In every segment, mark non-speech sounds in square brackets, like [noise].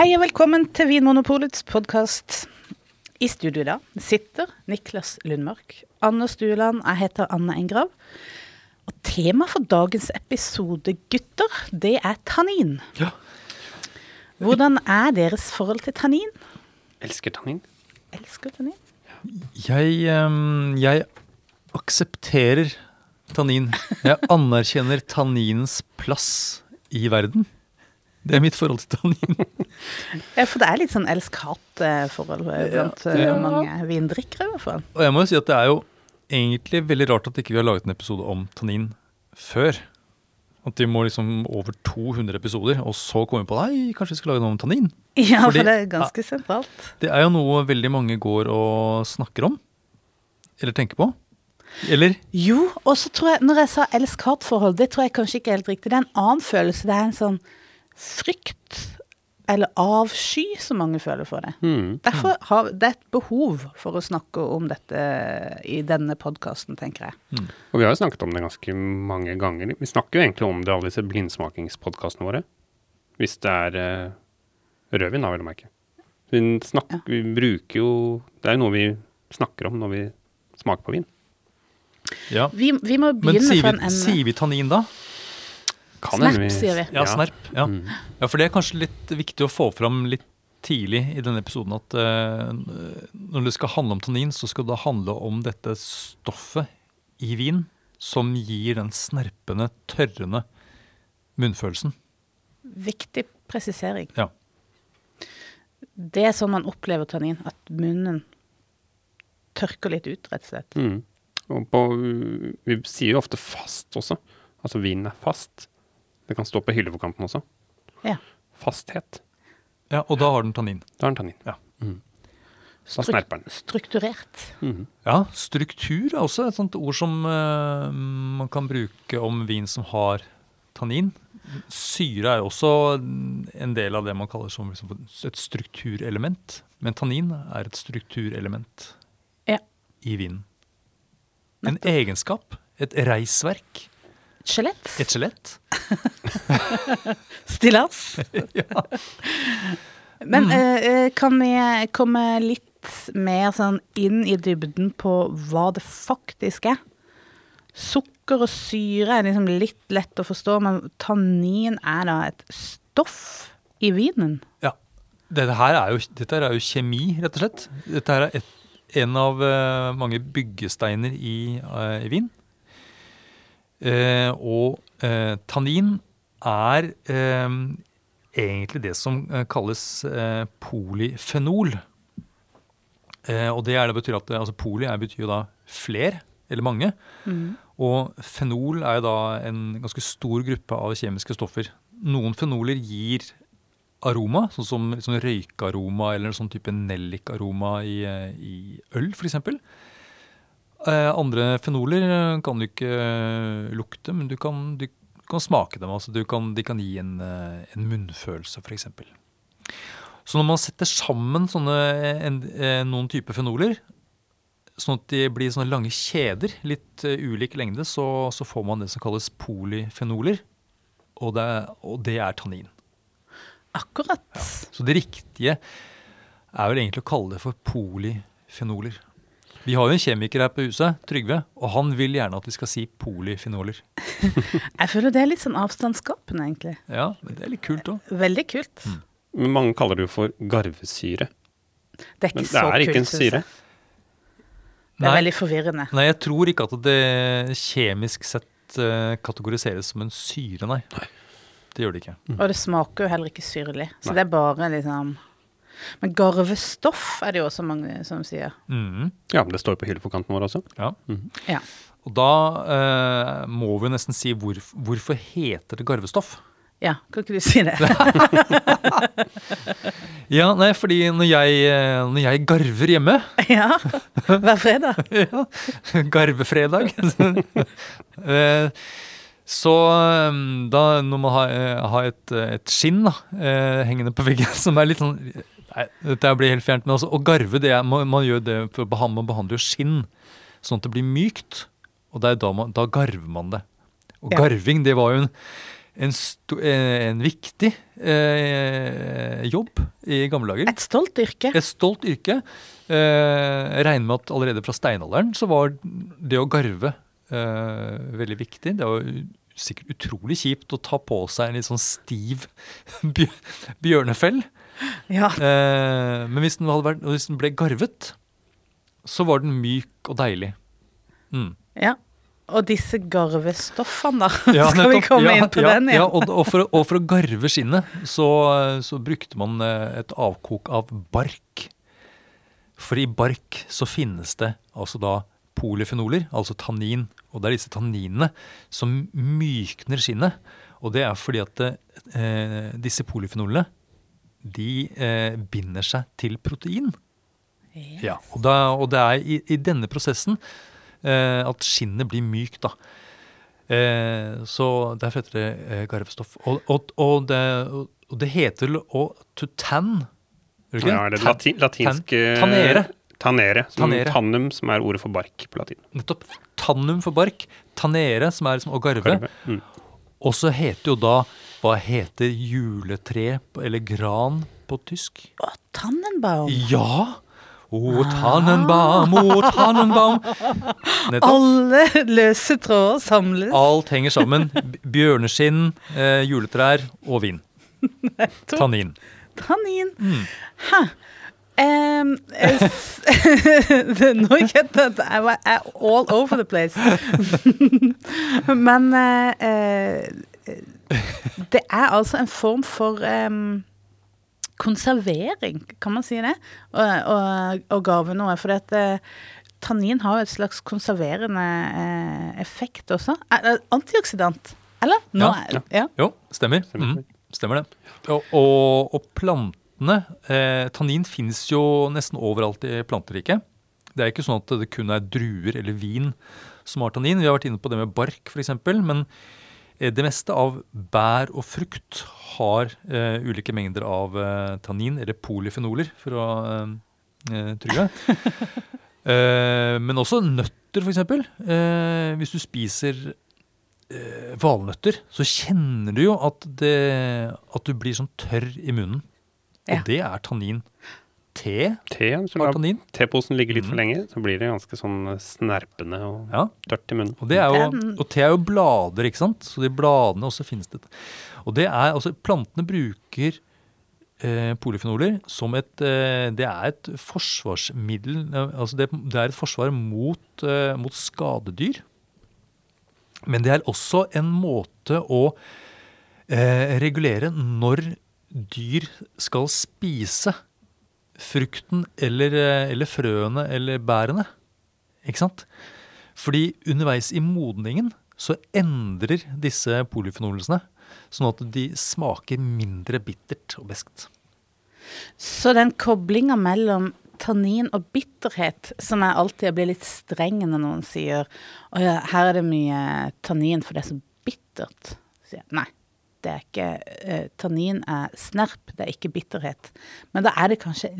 Hei og velkommen til Vinmonopolets podkast. I studio da sitter Niklas Lundmark, Anne Stueland, jeg heter Anne Engrav. Og tema for dagens episode, gutter, det er tannin. Ja. Hvordan er deres forhold til tannin? Elsker tannin. Elsker tannin. Jeg, ehm, jeg aksepterer tannin. Jeg anerkjenner tanninens plass i verden. Det er mitt forhold til tannin. [laughs] Ja, for det er litt sånn elsk-hat-forhold blant eh, Ja. mange vindrikkere, i hvert fall. Og jeg må jo si at det er jo egentlig veldig rart at ikke vi har laget en episode om tannin før. At vi må liksom over 200 episoder, og så komme på Nei, kanskje vi skal lage noe om tannin. [laughs] Ja, Fordi- for det er ganske sentralt. Det er jo noe veldig mange går og snakker om. Eller tenker på. Eller Jo, og så tror jeg, når jeg sa elsk-hat-forhold, det tror jeg kanskje ikke er helt riktig. Det er en annen følelse. Det er en sånn frykt eller avsky som mange føler for det. Mm. Derfor har det et behov for å snakke om dette i denne podkasten, tenker jeg. Og vi har jo snakket om det ganske mange ganger. Vi snakker jo egentlig om det i alle disse blindsmakingspodkastene våre. Hvis det er uh, rødvin, da, vel å merke. Vi, snakker, Ja. vi bruker jo Det er jo noe vi snakker om når vi smaker på vin. Ja. Vi, vi må Men begynne sier fra en vi, ende. sier vi tannin da? Kan Snerp, vi... sier vi. Ja, snerp. Ja. Mm. ja, for det er kanskje litt viktig å få fram litt tidlig i denne episoden at uh, når det skal handle om tannin, så skal det handle om dette stoffet i vin som gir den snerpende, tørrende munnfølelsen. Viktig presisering. Ja. Det er sånn man opplever tannin, at munnen tørker litt ut, rett og slett. Mm. Og på, vi sier jo ofte fast også. Altså vinen er fast. Det kan stå på hylleforkanten også. Ja. Fasthet. ja, og da har den tannin. Da har den tannin. Ja. Mm. Da snerper den. Strukturert. Mhm. Ja, struktur er også et sånt ord som uh, man kan bruke om vin som har tannin. Syre er også en del av det man kaller som liksom et strukturelement. Men tannin er et strukturelement Ja. i vinen. En egenskap, et reisverk, Skjelett. et skjelett. [laughs] Stillas. [laughs] ja. Men eh, kan vi komme litt mer sånn inn i dybden på hva det faktisk er? Sukker og syre er liksom litt lett å forstå, men tannin er da et stoff i vinen. ja. Dette her er jo, her er jo kjemi, rett og slett. Dette her er et, en av uh, mange byggesteiner i, uh, i vin. Eh, og eh, tannin er eh, egentlig det som kalles polyfenol. Eh, og det, er, det betyr at altså Poly er, betyr da fler, eller mange. Og fenol er da en ganske stor gruppe av kjemiske stoffer. Noen fenoler gir aroma, sånn som liksom røykaroma eller sånn type nellikaroma i, i øl f.eks. Eh, andre fenoler eh, kan du ikke eh, lukte, men du kan, du kan smake dem. altså du kan, De kan gi en, en munnfølelse f.eks. Så når man setter sammen sånne, en, noen typer fenoler, sånn at de blir sånne lange kjeder, litt ulik lengde, så, så får man det som kalles polyfenoler. Og det, og det er tannin. Akkurat. Så det riktige er vel egentlig å kalle det for polyfenoler. Vi har jo en kjemiker her på huset, Trygve, og han vil gjerne at vi skal si polyfenoler. [laughs] Jeg føler det er litt sånn avstandsskapende, egentlig. Ja, men det er litt kult òg. Veldig kult. Men mange kaller det jo for garvesyre. Det er ikke Men det så er kult. ikke en syre. Det er Nei. veldig forvirrende. Nei, jeg tror ikke at det kjemisk sett eh, kategoriseres som en syre, nei. nei. Det gjør det ikke. Og det smaker jo heller ikke syrlig. Så Nei. det er bare liksom Men garvestoff er det jo også mange som sier. Mm. Ja, men det står på hylleforkanten vår også. ja. Ja. Og da eh, må vi jo nesten si hvor, hvorfor heter det garvestoff? Ja, kan ikke du si det? [laughs] Ja, nei, fordi når jeg, eh, når jeg garver hjemme [laughs] ja. Hver fredag. [laughs] ja, Garvefredag. Eh, så eh, da når man har, har et, et skinn da, hengende på veggen som er litt sånn Nei, dette blir helt fjernt. Men altså, å garve, det man, man gjør det for man behandler jo skinn sånn at det blir mykt. Og er da, man, da garver man det. Og Ja. garving, det var jo en en, sto, eh, en viktig eh, jobb i gamle dager. Et stolt yrke. Et stolt yrke. Eh, jeg regner med at allerede fra steinalderen så var det å garve eh, veldig viktig. Det var sikkert utrolig kjipt å ta på seg en litt sånn stiv bjør, [laughs] bjørnefell. [laughs] Ja. Eh, men hvis den, vært, hvis den ble garvet, så var den myk og deilig. Mm. ja. Og disse garvestoffene, da. [laughs] Ja, Skal vi komme ja, inn på ja, den igjen? Ja, og, og, for, og for å garve skinnet, så, så brukte man eh, et avkok av bark. For i bark så finnes det altså da polyfenoler, altså tannin. Og det er disse tanninene som mykner skinnet. Og det er fordi at eh, disse polyfenolene, de eh, binder seg til protein. Ja, og, da, og det er i, i denne prosessen eh, at skinnet blir mykt, da. Eh, så derfor heter det eh, garvestoff. Og, og, og, det, og det heter å to tan. det ikke Ja, er latin, latinsk Tanere. Tanere. Tannere. Som tanere. Tannum, som er ordet for bark på latin. Nettopp. Tannum for bark. Tanere, som er liksom å garve. garve. Mm. Og så heter jo da Hva heter juletre eller gran på tysk? Å, Tannenbaum. Ja! O Tannenbaum, o Tannenbaum. Nettopp. Alle løse tråder samles. Alt henger sammen. Bjørneskinn, eh, juletrær og vin. [laughs] Tannin. Tannin. Mm. Nå kjente jeg at jeg er all over the place. [laughs] Men eh, eh, det er altså en form for um, konservering, kan man si det? Og, og, og gave noe. For at, eh, tannin har jo et slags konserverende eh, effekt også. Antioksidant, eller? Nå Ja, ja. ja. Jo, stemmer. Stemmer. Mm, stemmer det. Og, og, og plantene eh, Tannin finnes jo nesten overalt i planteriket. Det er ikke sånn at det kun er druer eller vin som har tannin. Vi har vært inne på det med bark f.eks. Men eh, det meste av bær og frukt har eh, ulike mengder av eh, tannin, eller polyfenoler, for å eh, eh, [laughs] Eh, men også nøtter, f.eks. Eh, hvis du spiser valnøtter, så kjenner du jo at, det, at du blir sånn tørr i munnen. Ja. Og det er tannin. Te Te, har tannin. teposen ligger litt for Mhm. lenge, så blir det ganske sånn snerpende og Ja. tørt i munnen. Og, det er jo, og te er jo blader, ikke sant? Så de bladene også finnes det. Og det er, altså plantene bruker eh, polyfenoler som et, eh, det er et forsvarsmiddel, eh, altså det, det er et forsvar mot, eh, mot skadedyr. Men det er også en måte å eh, regulere når dyr skal spise frukten eller, eh, eller frøene eller bærene. Ikke sant? Fordi underveis i modningen så endrer disse polyfenolene sånn at de smaker mindre bittert og beskt. Så den koblinga mellom tannin og bitterhet, som jeg alltid blir litt streng når noen sier å her er det mye tannin, for det er så bittert. Sier jeg, Nei, det er ikke eh, Tannin er snerp, det er ikke bitterhet. Men da er det kanskje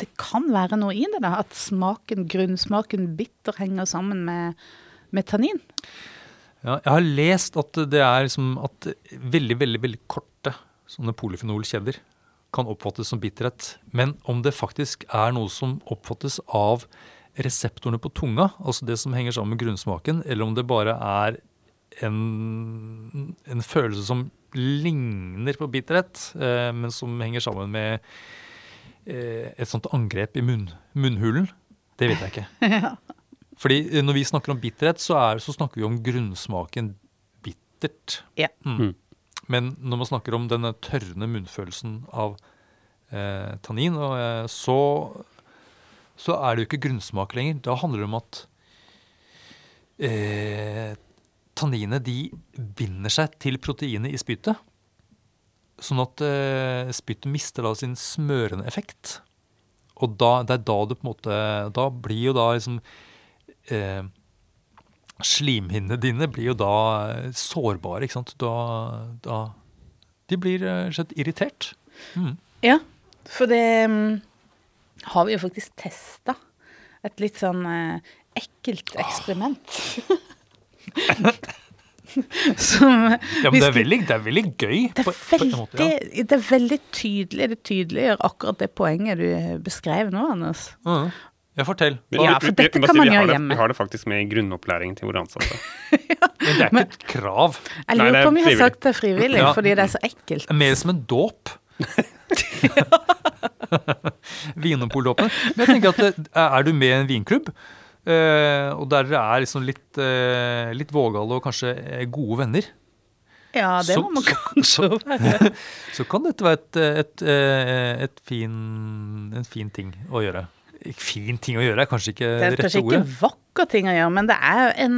Det kan være noe i det, da. At smaken, grunnsmaken bitter henger sammen med, med tannin. Ja, jeg har lest at det er som at veldig, veldig, veldig korte sånne polyfenolkjeder kan oppfattes som bitterhet. Men om det faktisk er noe som oppfattes av reseptorene på tunga, altså det som henger sammen med grunnsmaken, eller om det bare er en, en følelse som ligner på bitterhet, eh, men som henger sammen med eh, et sånt angrep i munn, munnhulen, det vet jeg ikke. [laughs] Fordi eh, når vi snakker om bitterhet, så, er, så snakker vi om grunnsmaken bittert. Ja. Mm. Mm. Men når man snakker om denne tørrende munnfølelsen av eh, tannin, og, eh, så, så er det jo ikke grunnsmak lenger. Da handler det om at eh, tanninet de binder seg til proteinet i spyttet. Sånn at eh, spyttet mister da sin smørende effekt. Og da, det er da det på en måte Da blir jo da liksom eh, Slimhinnene dine blir jo da eh, sårbare, ikke sant. Da, da De blir eh, slett irritert. Mm. Ja, for det um, har vi jo faktisk testa. Et litt sånn eh, ekkelt eksperiment. [laughs] Som Ja, men det er veldig, det er veldig gøy. det er, på- på veldig, måte, ja. det er veldig tydelig. Det tydeliggjør akkurat det poenget du beskrev nå, Anders. Mm. Ja, fortell. Ja, for dette kan man gjøre hjemme. Vi har det faktisk med i grunnopplæringen til våre ansatte. [laughs] Men det er ikke et krav. Jeg lurer er på om vi har sagt det frivillig, Ja. fordi det er så ekkelt. Er mer som en dåp. [laughs] [laughs] Vinopoldåpen Men jeg tenker at er du med i en vinklubb, eh, og der dere er liksom litt, eh, litt vågale og kanskje eh, gode venner, Ja, det Så- må man så- [laughs] kanskje være. [laughs] så kan dette være et, et, et fin, en fin ting å gjøre. Fin ting å gjøre er kanskje ikke Det er det kanskje ikke ordet. vakker ting å gjøre, men det er, en,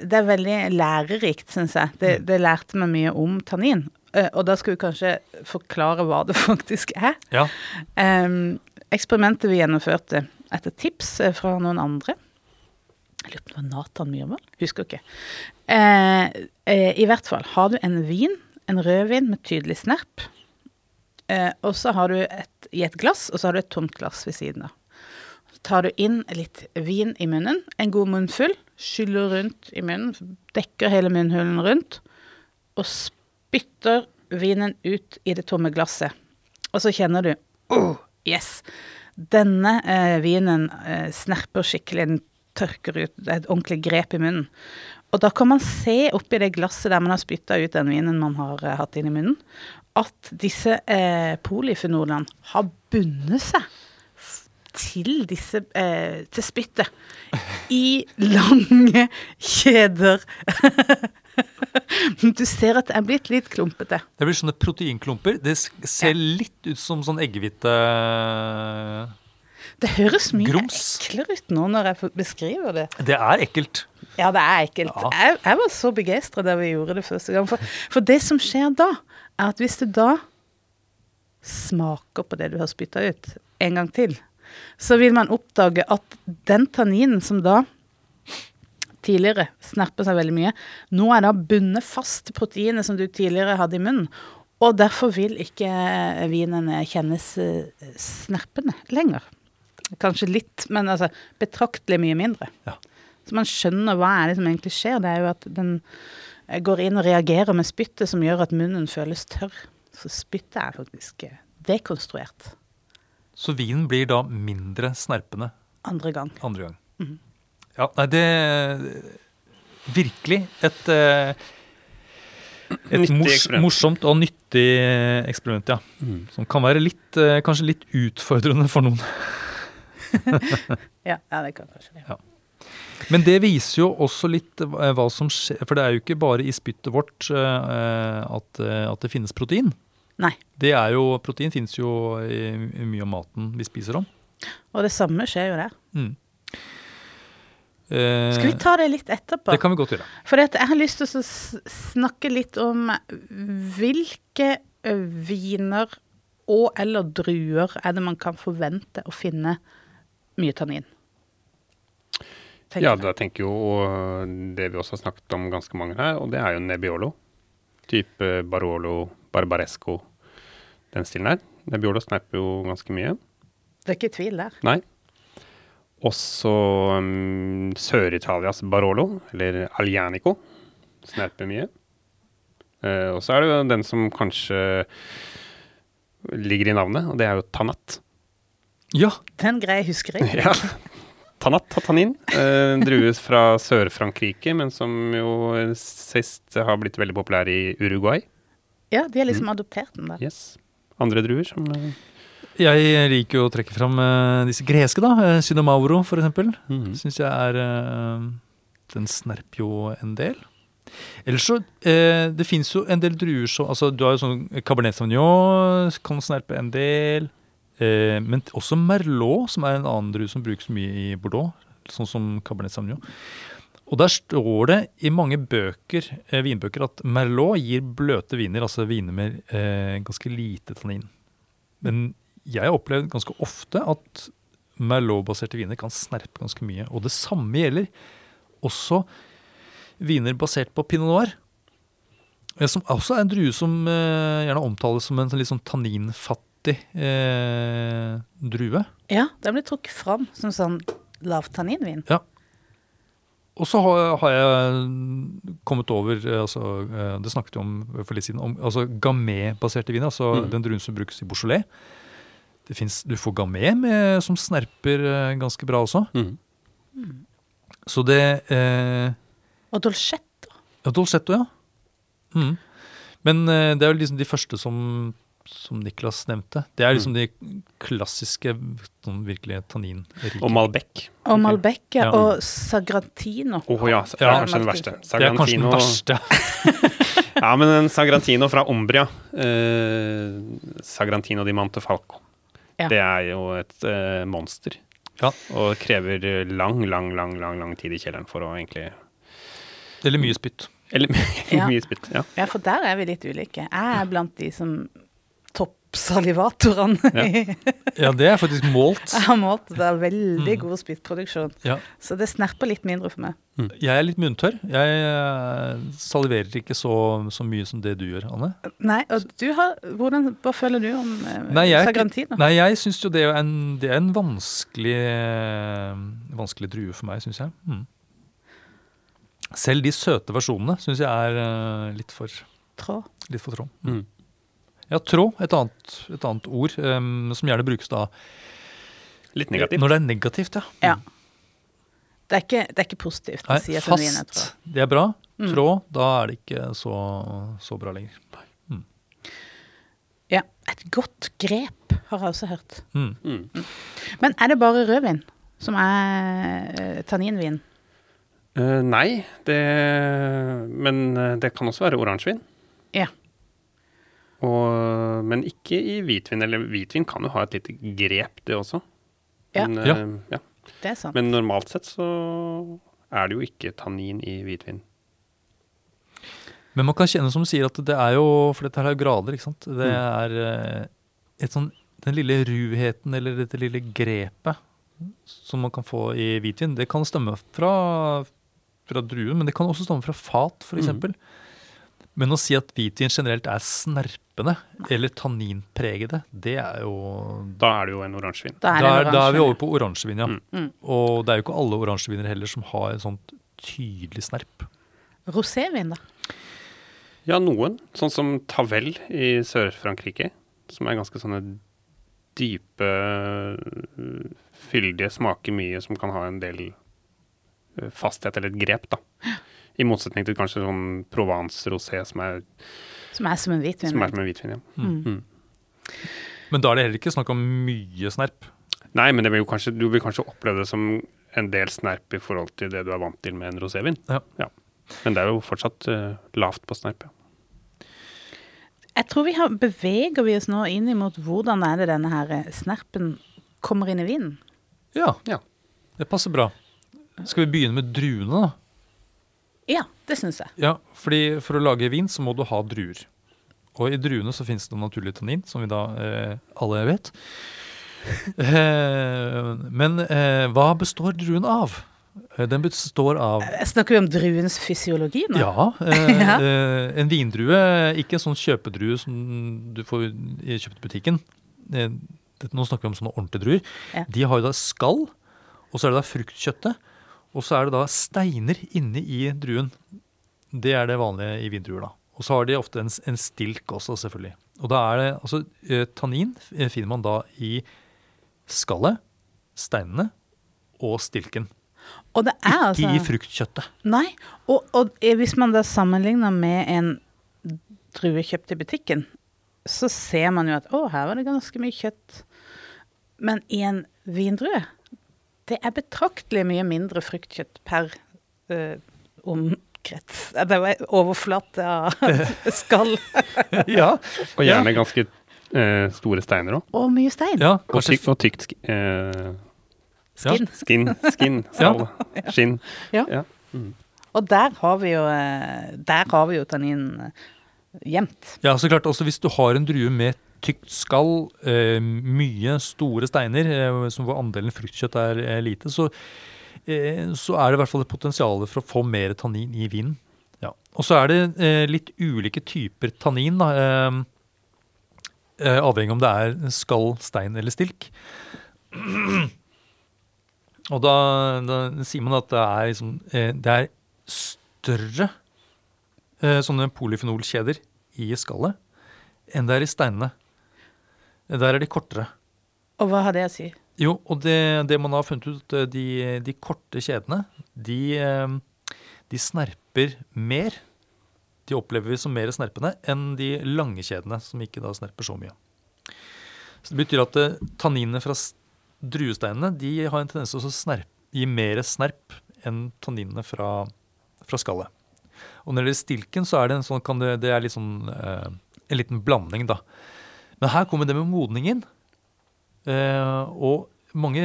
det er veldig lærerikt, syns jeg. Det, det lærte meg mye om tannin. Og da skal vi kanskje forklare hva det [laughs] faktisk er. Ja. Eksperimentet vi gjennomførte etter tips fra noen andre Jeg lurer på om det var Nathan Myhrvold? Husker ikke. Eh, eh, I hvert fall, har du en vin, en rødvin med tydelig snerp, eh, og så har du et i et glass, og så har du et tomt glass ved siden av. Så tar du inn litt vin i munnen, en god munnfull, skyller rundt i munnen, dekker hele munnhulen rundt, og spytter vinen ut i det tomme glasset. Og så kjenner du oh, yes! Denne eh, vinen eh, snerper skikkelig, den tørker ut, et ordentlig grep i munnen. Og da kan man se oppi det glasset der man har spytta ut den vinen man har eh, hatt inn i munnen, at disse eh, polyfenolene har bundet seg til disse eh, til spyttet [laughs] i lange kjeder. [laughs] du ser at det er blitt litt klumpete. Det blir sånne proteinklumper. Det ser litt ut som sånn eggehvite Det høres mye Grums. eklere ut nå når jeg beskriver det. Det er ekkelt. Ja, det er ekkelt. Ja. Jeg, jeg var så begeistra da vi gjorde det første gang. For, for det som skjer da, er at hvis du da smaker på det du har spytta ut, en gang til, så vil man oppdage at den tanninen som da tidligere snerper seg veldig mye, nå er da bundet fast til proteinet som du tidligere hadde i munnen. Og derfor vil ikke vinen kjennes eh, snerpende lenger. Kanskje litt, men altså betraktelig mye mindre. Ja. Så man skjønner hva er det som egentlig skjer. Det er jo at den går inn og reagerer med spyttet, som gjør at munnen føles tørr. Så spyttet er faktisk eh, dekonstruert Så vinen blir da mindre snerpende andre gang. andre gang. Mhm. Ja, nei, det Virkelig et eh, et mors, morsomt og nyttig eh, eksperiment, ja. Mm. Som kan være litt, kanskje litt utfordrende for noen. [laughs] Ja, ja det kan kanskje det. Men det viser jo også litt eh, hva som skjer. For det er jo ikke bare i spyttet vårt eh, at, eh, at det finnes protein. Nei. Det er jo, Protein finnes jo i, i mye av maten vi spiser om. Og det samme skjer jo der. Mm. Eh, Skal vi ta det litt etterpå? Det kan vi godt gjøre. For jeg har lyst til å snakke litt om hvilke viner og eller druer er det man kan forvente å finne mye tannin? Tenker Ja, da tenker jo det vi også har snakket om ganske mange her, og det er jo Nebbiolo. Type Barolo, Barbaresco, den stilen der. Nebbiolo snapper jo ganske mye. Det er ikke tvil der. Nei. Også um, Sør-Italias Barolo, eller Alianico, snerper mye. Uh, og så er det jo den som kanskje ligger i navnet, og det er jo Tanat. Ja, Den greia husker jeg. [laughs] Ja. Tanat har tannin. Eh, drues fra Sør-Frankrike, men som jo sist har blitt veldig populær i Uruguay. Ja, de har liksom adoptert den der. Yes. Andre druer som eh, jeg liker jo å trekke fram eh, disse greske, da. Uh, Synomauro, for eksempel. Mm. Syns jeg er eh, Den snerper jo en del. Ellers så eh, Det fins jo en del druer som altså Du har jo sånn Cabernet Sauvignon, kan snerpe en del. Eh, men også Merlot, som er en annen drue som brukes mye i Bordeaux. Sånn som Cabernet Sauvignon. Og der står det i mange bøker, eh, vinbøker at Merlot gir bløte viner, altså viner med eh, ganske lite tannin. Men jeg har opplevd ganske ofte at Merlot-baserte viner kan snerpe ganske mye. Og det samme gjelder også viner basert på pinot noir. eh, Som også er en drue som eh, gjerne omtales som en sånn litt sånn tanninfattig eh, drue. Ja, den blir trukket fram som sånn lavtanninvin. og så har, har jeg kommet over eh, altså, eh, Det snakket vi om for litt siden. Om, altså Gamé-baserte viner. Altså Mm. den druen som brukes i Beaujolais. Det finnes, du får gamé med, som snerper eh, ganske bra også. Mm. Så det eh, Og dolcetto. Ja, Dolcetto, ja. Mm. Men eh, det er jo liksom de første som, som Niklas nevnte. Det er liksom de klassiske sånn virkelig tanninrike. Og Malbec. Og Malbec ja. Ja. og Sagrantino. Å ja, det er Ja. kanskje den verste. Det er kanskje den verste. [laughs] Ja, men en Sagrantino fra Umbria. Eh, Sagrantino di Montefalco. Ja. Det er jo et eh, monster. Ja. Og krever lang, lang, lang, lang, lang tid i kjelleren for å egentlig Eller mye spytt. Eller [laughs] Ja. mye spytt. Ja. Ja, for der er vi litt ulike. Jeg er blant de som toppsalivatorene. Ja, det er faktisk målt. Jeg har målt det er veldig god spyttproduksjon. Ja. Så det snerper litt mindre for meg. Jeg er litt munntørr. Jeg eh, saliverer ikke så, så mye som det du gjør, Anne. Nei, og du har hvordan, Hva føler du om sagrantin? Nei, jeg, nei, jeg syns jo det er en, det er en vanskelig, eh, vanskelig drue for meg, syns jeg. Mm. Selv de søte versjonene syns jeg er eh, litt for, Tråd. litt for trå. Mm. Ja, tråd. et annet, et annet ord um, som gjerne brukes da Litt negativt. når det er negativt. ja. Ja. Det er ikke, det er ikke positivt å Nei, si at en vin er tråd. det er bra. Mm. Trå, da er det ikke så, så bra lenger. Ja. Et godt grep, har jeg også hørt. Mm. Mm. Men er det bare rødvin som er eh, tanninvin? Uh, nei, det Men eh, det kan også være oransjevin. Ja. Og, men ikke i hvitvin. Eller hvitvin kan jo ha et lite grep, det også. Ja. Men, Ja. eh, ja. Det er sant. men normalt sett så er det jo ikke tannin i hvitvin. Men man kan kjenne som du sier at det er jo For dette her er jo grader, ikke sant. Det Mm. er eh, et sånn Den lille ruheten eller dette lille grepet som man kan få i hvitvin, det kan stemme fra, fra druen, men det kan også stamme fra fat, f.eks. Mm. Men å si at hvitvin generelt er snerpende eller tanninpregede, det er jo Da er det jo en oransjevin. Da er, da, er, da er vi over på oransjevin, ja. Mm. Mm. Og det er jo ikke alle oransjeviner heller som har en sånn tydelig snerp. Rosévin, da? Ja, noen. Sånn som Tavel i Sør-Frankrike. Som er ganske sånne dype, fyldige, smaker mye, som kan ha en del øh, fasthet eller et grep, da. I motsetning til kanskje sånn Provence-rosé, som er, Som er som en hvitvin? som er som en hvitvin. Ja. Mm. Mm. Men da er det heller ikke snakk om mye snerp. Nei, men det vil jo kanskje, du vil kanskje oppleve det som en del snerp i forhold til det du er vant til med en rosévin. Ja. Men det er jo fortsatt uh, lavt på snerp. Ja. Jeg tror vi har, beveger vi oss nå inn imot hvordan er det denne her eh, snerpen kommer inn i vinen. Ja, Ja. det passer bra. Skal vi begynne med druene, da? Ja, det syns jeg. Ja, fordi For å lage vin så må du ha druer. Og i druene så finnes det naturlig tannin, som vi da eh, alle vet. Eh, men eh, hva består druen av? Eh, Den består av Snakker vi om druens fysiologi nå? ja, eh, [laughs] Ja. eh, en vindrue, ikke en sånn kjøpedrue som du får i- kjøpt i butikken. Eh, nå snakker vi om sånne ordentlige druer. Ja. De har jo da skall, og så er det da fruktkjøttet. Og så er det da steiner inne i druen. Det er det vanlige i vindruer, da. Og så har de ofte en, en stilk også, selvfølgelig. Og da er det altså eh, Tannin eh, finner man da i skallet, steinene og stilken. Og det er altså Ikke i fruktkjøttet. Nei. Og, og eh, hvis man da sammenligner med en drue kjøpt i butikken, så ser man jo at å, her var det ganske mye kjøtt. Men i en vindrue, det er betraktelig mye mindre fruktkjøtt per uh, omkrets. Eh, Det var overflate av [laughs] skall. ja. Og gjerne ganske øh, store steiner òg. Og mye stein. ja, Og, tykt, og tykt sk skin. Skinn. skin, skin, [laughs] skall, skinn. Ja. Ja. Og der har vi jo, eh, der har vi jo tannin eh, gjemt. Ja, så klart. Også hvis du har en drue med tykt skall, eh, mye store steiner, eh, som hvor andelen fruktkjøtt er eh, lite, så, eh, så er det i hvert fall et potensial for å få mer tannin i vinen. Ja. Og så er det litt ulike typer tannin, da, eh, eh, avhengig om det er skall, stein eller stilk. [clears throat] Og da, da sier man at det er, liksom, det er større eh, sånne polyfenolkjeder i skallet enn det er i steinene. Der er de kortere. Og hva har det å si? Jo, og det, det man har funnet ut, eh, de, de korte kjedene, de, eh, de snerper mer. De opplever vi som mer snerpende enn de lange kjedene, som ikke da snerper så mye. Så Det betyr at eh, tanninene fra druesteinene de har en tendens til å gi mer snerp enn tanninene fra, fra skallet. Og når det gjelder stilken, så er det en sånn, kan det, det er litt sånn, eh, en liten blanding, da. Men her kommer det med modningen. Eh, og mange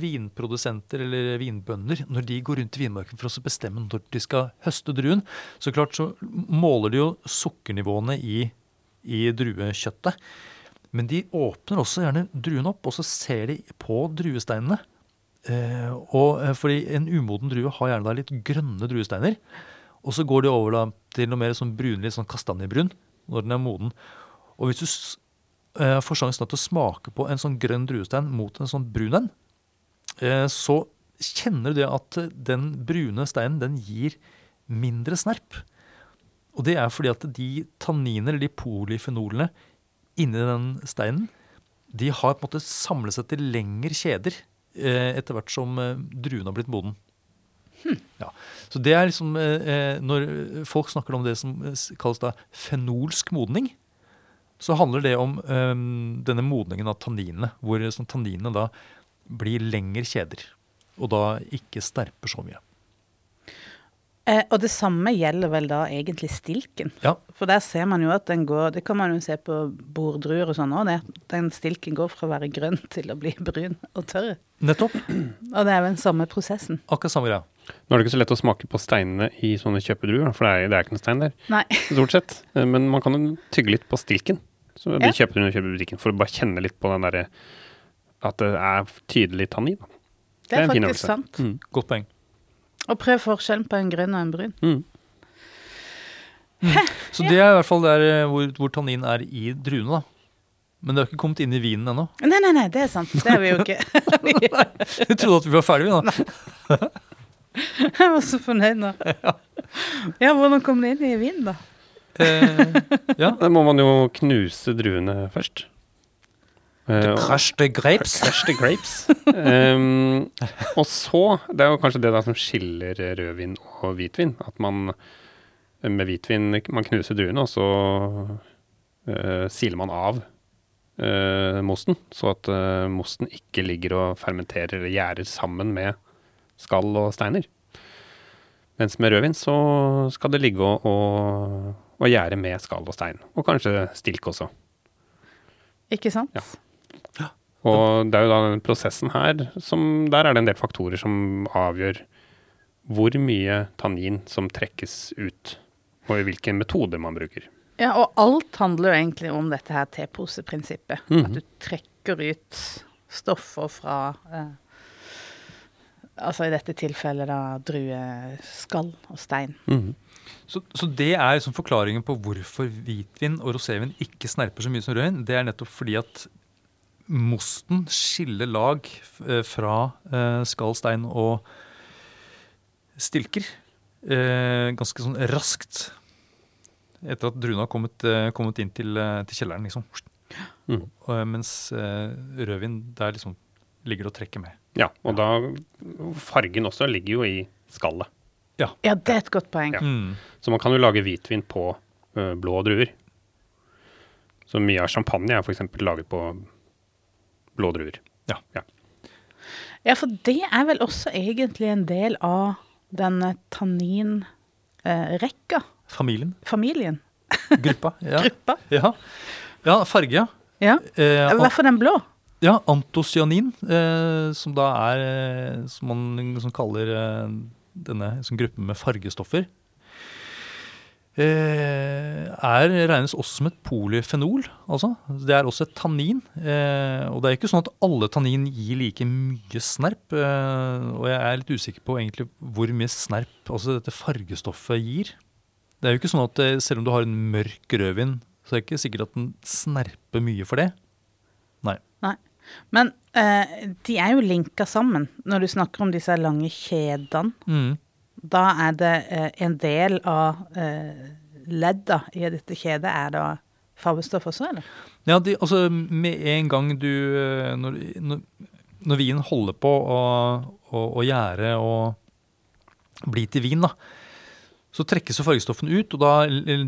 vinprodusenter eller vinbønder, når de går rundt i vinmarken for å bestemme når de skal høste druen, så klart så måler de jo sukkernivåene i, i druekjøttet. Men de åpner også gjerne druen opp, og så ser de på druesteinene. Eh, og eh, fordi en umoden drue har gjerne da litt grønne druesteiner. Og så går de over da til noe mer sånn brunlig, sånn kastanjebrun, når den er moden. Og hvis du eh, får sjansen til å smake på en sånn grønn druestein mot en sånn brun en, eh, så kjenner du det at eh, den brune steinen den gir mindre snerp. Og det er fordi at de tanniner, eller de polyfenolene inni den steinen, de har på en måte samlet seg til lengre kjeder eh, etter hvert som eh, druen har blitt moden. Ja. Så det er liksom eh, eh, Når folk snakker om det som kalles da fenolsk modning, så handler det om um, denne modningen av tanninene, hvor sånn, tanninene da blir lengre kjeder. Og da ikke sterper så mye. Eh, og det samme gjelder vel da egentlig stilken. Ja, For der ser man jo at den går Det kan man jo se på borddruer og sånn òg. Den stilken går fra å være grønn til å bli brun og tørr. nettopp. [clears throat] Og det er vel den samme prosessen. Akkurat samme greia. Nå er det ikke så lett å smake på steinene i sånne kjøpedruer, for det er, det er ikke noen stein der, Nei. stort sett. Eh, Men man kan jo tygge litt på stilken. Så vi Ja. kjøper i butikken, for å bare kjenne litt på den derre At det er tydelig tannin. da. Det er en fin faktisk øvelse. sant. Mm. Godt poeng. Og prøv forskjellen på en grønn og en brun. Mm. Så det er i hvert fall der eh, hvor, hvor tannin er i druene, da. Men det har ikke kommet inn i vinen ennå. Nei, nei, nei, det er sant. Det er vi jo ikke. [laughs] Vi trodde at vi var ferdige, vi nå. [laughs] Jeg var så fornøyd nå. Ja, hvordan kom det inn i vinen, da? Eh, ja. Da må man jo knuse druene først. Uh, crush Crash the grapes. Crush the grapes. um, og så Det er jo kanskje det da som skiller rødvin og hvitvin. At man med hvitvin man knuser druene, og så uh, siler man av uh, mosten. Så at uh, mosten ikke ligger og fermenterer eller gjærer sammen med skall og steiner. Mens med rødvin så skal det ligge og, og, og gjære med skall og stein. Og kanskje stilk også. Ikke sant? Ja. Og det er jo da den prosessen her som Der er det en del faktorer som avgjør hvor mye tannin som trekkes ut, og i hvilke metoder man bruker. Ja, og alt handler jo egentlig om dette her teposeprinsippet. -hmm. At du trekker ut stoffer fra eh, Altså i dette tilfellet da drueskall og stein. Så, så det er liksom forklaringen på hvorfor hvitvin og rosévin ikke snerper så mye som rødvin. Det er nettopp fordi at mosten skiller lag eh, fra eh, skall, stein og stilker eh, ganske sånn raskt. Etter at druene har kommet, eh, kommet inn til, til kjelleren, liksom. Mm. Og, mens rødvin, der liksom ligger det og trekker med. Ja, og da Fargen også ligger jo i skallet. Ja, det er et godt poeng. Ja. Mm. Så man kan jo lage hvitvin på uh, blå druer. Så mye av champagne er f.eks. laget på blå druer. Ja. Ja, for det er vel også egentlig en del av denne tanninrekka. Familien. Familien. [laughs] Gruppa. Ja. Gruppa. ja. ja farge, ja. Ja. Eh, Hvorfor den blå? Ja, antocyanin, eh, som da er eh, Som man liksom kaller eh, denne sånn gruppen med fargestoffer. Eh, er regnes også som et polyfenol. altså. Det er også et tannin. Eh, og det er ikke sånn at alle tannin gir like mye snerp. Eh, og jeg er litt usikker på egentlig hvor mye snerp altså dette fargestoffet gir. Det er jo ikke sånn at eh, selv om du har en mørk rødvin, så er det ikke sikkert at den snerper mye for det. Nei. Nei. Men eh, de er jo linka sammen når du snakker om disse lange kjedene. Mm. Da er det eh, en del av eh, ledda i dette kjedet er da fargestoff også, eller? Ja, de, altså med en gang du eh, Når, når, når vinen holder på å, å, å gjære og bli til vin, da, så trekkes jo fargestoffene ut, og da,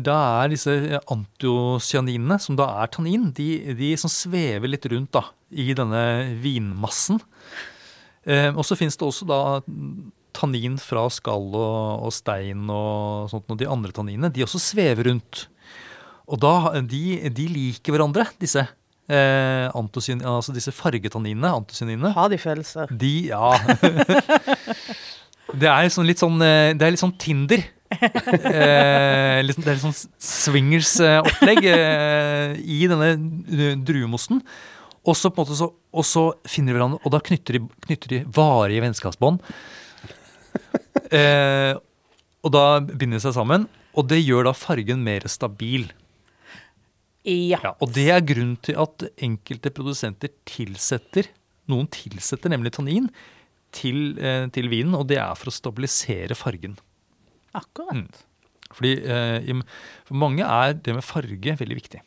da er disse antiocyaninene, som da er tannin, de, de som svever litt rundt da, i denne vinmassen. Eh, og så finnes det også da tannin fra skall og, og stein og sånt, og de andre tanninene, de også svever rundt. Og da, de, de liker hverandre, disse. Eh, antosyn, altså disse fargetanninene, antocyaninene. Har de følelser? De, ja. [laughs] det er sånn litt sånn eh, Det er litt sånn Tinder. Eh, sånn- det er litt sånn swingers-opplegg eh, i denne eh, druemosten. Og så på en måte så, og så finner de hverandre, og da knytter de, knytter de varige vennskapsbånd. Eh, og da binder de seg sammen, og det gjør da fargen mer stabil. Ja. Ja, og det er grunnen til at enkelte produsenter tilsetter Noen tilsetter nemlig tannin til, eh, til vinen, og det er for å stabilisere fargen. Akkurat. Mm. Fordi eh, For mange er det med farge veldig viktig.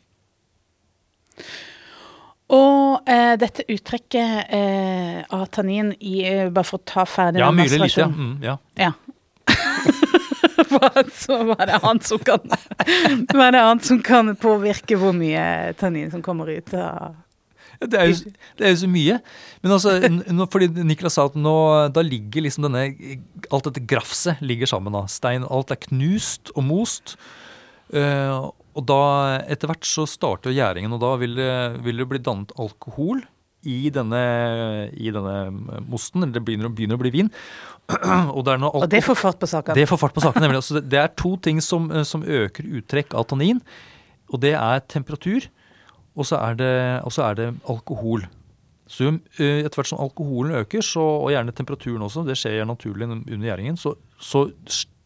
Og eh, dette uttrekket eh, av tannin i eh, Bare for å ta ferdig Ja, den mye lite. Ja. masterasjonen. Mm, ja. Ja. [laughs] Hva- Så det annet som kan Hva er det annet som kan påvirke hvor mye tannin som kommer ut av Det er, jo, det er jo så mye. Men altså, n- nå, fordi Niklas sa at nå, da ligger liksom denne Alt dette grafset ligger sammen. da. Stein, alt er knust og most. Uh, og da, etter hvert så starter gjæringen, og da vil det, vil det bli dannet alkohol i denne, i denne mosten. Eller det begynner, begynner å bli vin. [clears throat] og det er Og det får fart på saken. det får fart på saken. nemlig. Altså, det- det er to ting som, eh, som øker uttrekk av tannin. Og det er temperatur, og så er er det alkohol. Så eh, etter hvert som alkoholen øker, så, og gjerne temperaturen også, det skjer naturlig under gjæringen, så, så,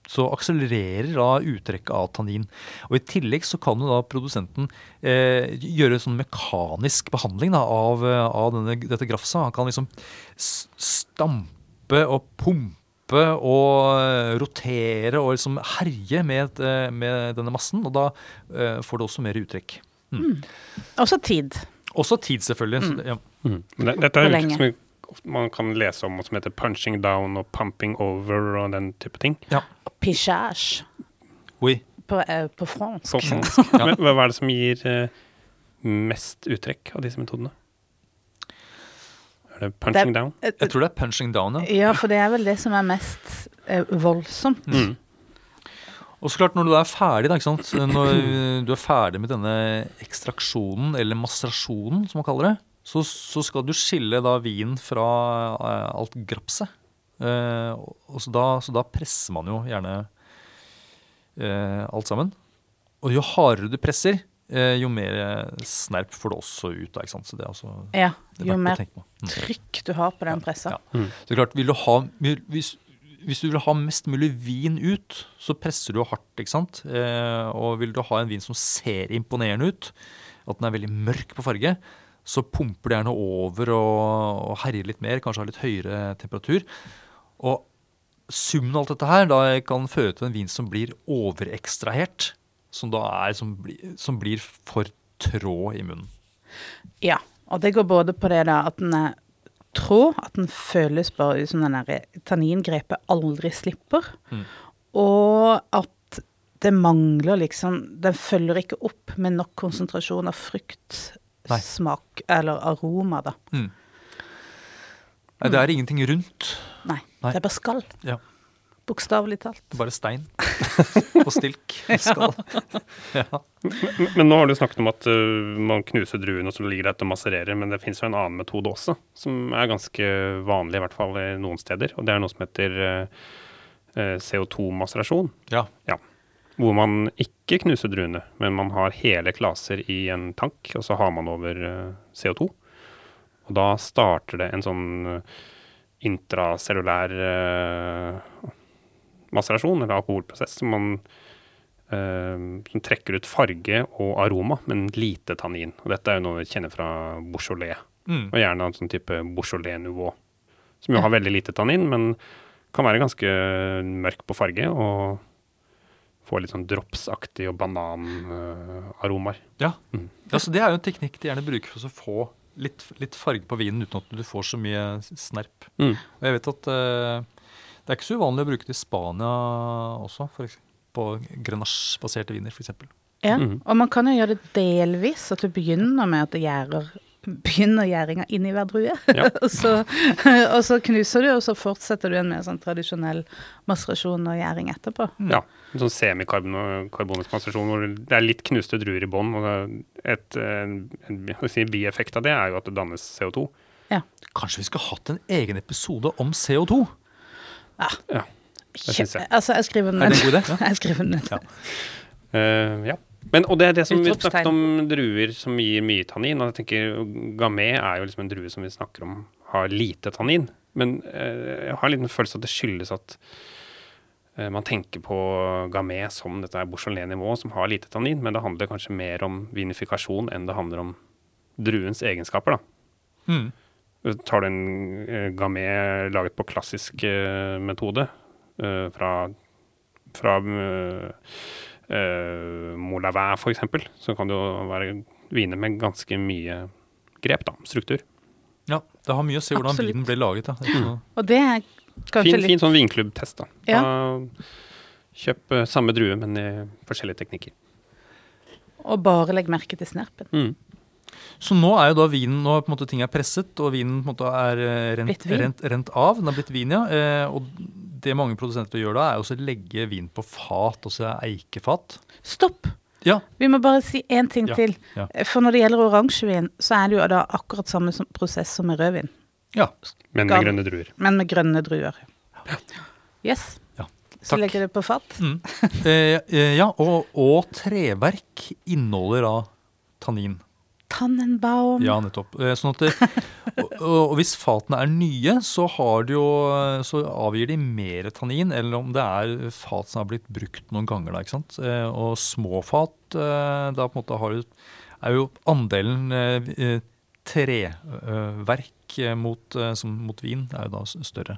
så akselererer da uttrekket av tannin. Og I tillegg så kan jo da produsenten eh, gjøre sånn mekanisk behandling da, av, av denne, dette grafsa. Han kan liksom stampe og pumpe og eh, rotere og liksom herje med, eh, med denne massen, og da får det også mer uttrekk. Også tid. Også tid, selvfølgelig. Så ja. Mm. Dette er uttrykk som man kan lese om, og som heter 'punching down' og 'pumping over' og den type ting. Pichage Oui. på, uh, på fransk. På fransk. [laughs] Men hva er det som gir uh, mest uttrekk av disse metodene? Er det 'punching Det- down'? Jeg tror det er punching down, ja. Ja, for det er vel det som er mest uh, voldsomt. Mm. Og så klart, når du er ferdig, da, når du er ferdig med denne ekstraksjonen, eller masserasjonen, som man kaller det, så, så skal du skille da vinen fra eh, alt grapset. Eh, så, da, så da presser man jo gjerne eh, alt sammen. Og jo hardere du presser, eh, jo mer snerp får du også ut. Da? Så det er også Ja, det er jo mer. Mm. trykk du har på den pressa. Ja. Mm. Så klart, vil du ha, hvis, hvis du vil ha mest mulig vin ut, så presser du hardt, ikke sant? Eh, og vil du ha en vin som ser imponerende ut, at den er veldig mørk på farge, så pumper du gjerne over og, og herjer litt mer, kanskje har litt høyere temperatur. Og summen av alt dette her da kan føre til en vin som blir overekstrahert, som da er, som, blir- som blir for trå i munnen. Ja, og det går både på det da at den er trå, at den føles bare ut som den der tanningrepet aldri slipper, Mm. og at det mangler liksom Den følger ikke opp med nok konsentrasjon av frukt, Nei. smak eller aroma, da. Mm. Nei, det er ingenting rundt. Nei, Nei. det er bare skall. Ja. Bokstavelig talt. Bare stein [laughs] og stilk skall. Ja. Men, men nå har du snakket om at uh, man knuser druene og så ligger det etter og massererer. Men det finnes jo en annen metode også, som er ganske vanlig, i hvert fall i noen steder. Og det er noe som heter uh, uh, CO2-maserasjon. ja. Hvor man ikke knuser druene, men man har hele klaser i en tank, og så har man over uh, CO2. Og da starter det en sånn uh, intracellulær uh, maserasjon, eller alkoholprosess, som man eh, som trekker ut farge og aroma, men lite tannin. Og dette er jo noe vi kjenner fra Beaujolais, Mm. Og gjerne en sånn type Beaujolais Nouveau, som jo har veldig lite tannin, men kan være ganske mørk på farge og få litt sånn dropsaktig og bananaromaer. Ja. Mm. ja, så Det er jo en teknikk de gjerne bruker for å få litt, litt farge på vinen uten at du får så mye snerp. Mm. Og jeg vet at eh, det er ikke så uvanlig å bruke det i Spania også, for eksempel, på grenache-baserte viner f.eks. Ja, Mhm. og man kan jo gjøre det delvis, at du begynner med at det gjærer Begynner gjæringa inni hver drue, Ja. [laughs] og, så, og så knuser du, og så fortsetter du en mer sånn tradisjonell masserasjon og gjæring etterpå. Ja. En sånn semikarbonisk konsentrasjon hvor det er litt knuste druer i bånn. Og et, si, bieffekt av det er jo at det dannes CO2. Kanskje vi skulle hatt en egen episode om CO2? Ja, det syns jeg. Altså, jeg skriver den Er ned. det en god idé? Ja. [laughs] Jeg skriver den ned. Ja. Uh, ja. Men, og det er det som vi snakket om druer som gir mye tannin. Og jeg tenker Gamay er jo liksom en drue som vi snakker om har lite tannin. Men uh, jeg har en liten følelse at det skyldes at uh, man tenker på Gamay som dette er Beaujolais-nivå som har lite tannin, men det handler kanskje mer om vinifikasjon enn det handler om druens egenskaper. da. Mm. Tar du en eh, laget på klassisk eh, metode eh, fra, fra uh, Molavin f.eks., så kan det jo være viner med ganske mye grep, da. Struktur. Ja, det har mye å si hvordan Absolutt. vinen ble laget. Da. Noe- Og det er kanskje Fin, litt fin sånn vinklubbtest, da. Ja. da. Kjøp samme drue, men i forskjellige teknikker. Og bare legg merke til snerpen. Mm. Så nå er jo da vinen nå på en måte ting er presset, og vinen på en måte er eh, rent, rent, rent av. Den er blitt vin, ja. Eh, og det mange produsenter gjør da, er også å legge vin på fat, altså eikefat. Stopp! Ja. Vi må bare si én ting Ja, til. ja. For når det gjelder oransjevin, så er det jo da akkurat samme som prosess som med rødvin, Ja. Men med grønne druer. men med grønne druer. Yes. Ja, Så legger du det på fat. Mm. Eh, eh, ja, og, og treverk inneholder da tannin. Tannenbaum. Ja, nettopp. Eh, Sånn at det, og, og hvis fatene er nye, så, har de jo, så avgir de mer tannin, eller om det er fat som har blitt brukt noen ganger. Da, ikke sant? Eh, Og små fat, eh, da på en måte har er jo andelen eh, eh, treverk eh, mot, eh, som, mot vin er jo da større.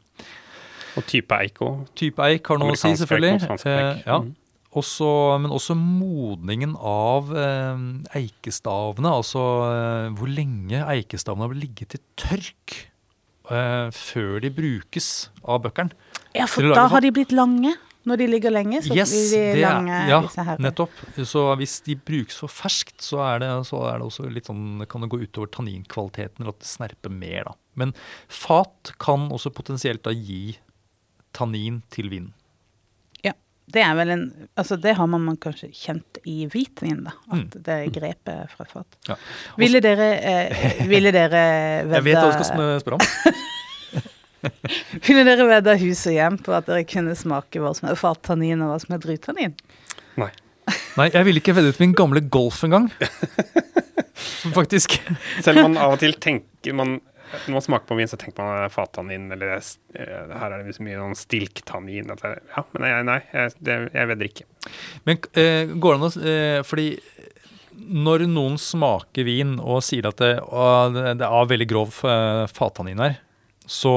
Og type eik òg. Type eik har noe å si, selvfølgelig. eik. Eh, ja. Mm. Også, men også modningen av eh, eikestavene, altså eh, hvor lenge eikestavene har ligget til tørk eh, før de brukes av bøkkeren. Ja, for da har de blitt lange. Når de ligger lenge, så Yes, blir de det lange, ja, disse her. nettopp. Så hvis de brukes for ferskt, så er det, så er det også litt sånn, kan det gå utover tanninkvaliteten, eller at det snerper mer. da. Men fat kan også potensielt da gi tannin til vinen. Det er vel en Altså, det har man, man kanskje kjent i hvitvin, da. At det er grepet fra fat. Ja. Også, Ville dere eh, Ville dere vedda [laughs] Jeg vet hva du skal spørre om. [laughs] Ville dere vedda hus og hjem på at dere kunne smake hva som er fattannin, og hva som er drutannin? Nei. Nei, jeg ville ikke veddet min gamle Golf engang. [laughs] Som faktisk Selv om man av og til tenker man, Når man smaker på vin, så tenker man fattannin, eller eh, her er det så mye sånn stilktannin. Ja, men jeg, nei, jeg, det, jeg vedder ikke. Men uh, går det an å uh, Fordi når noen smaker vin og sier at det, uh, det er veldig grov uh, fattannin her, så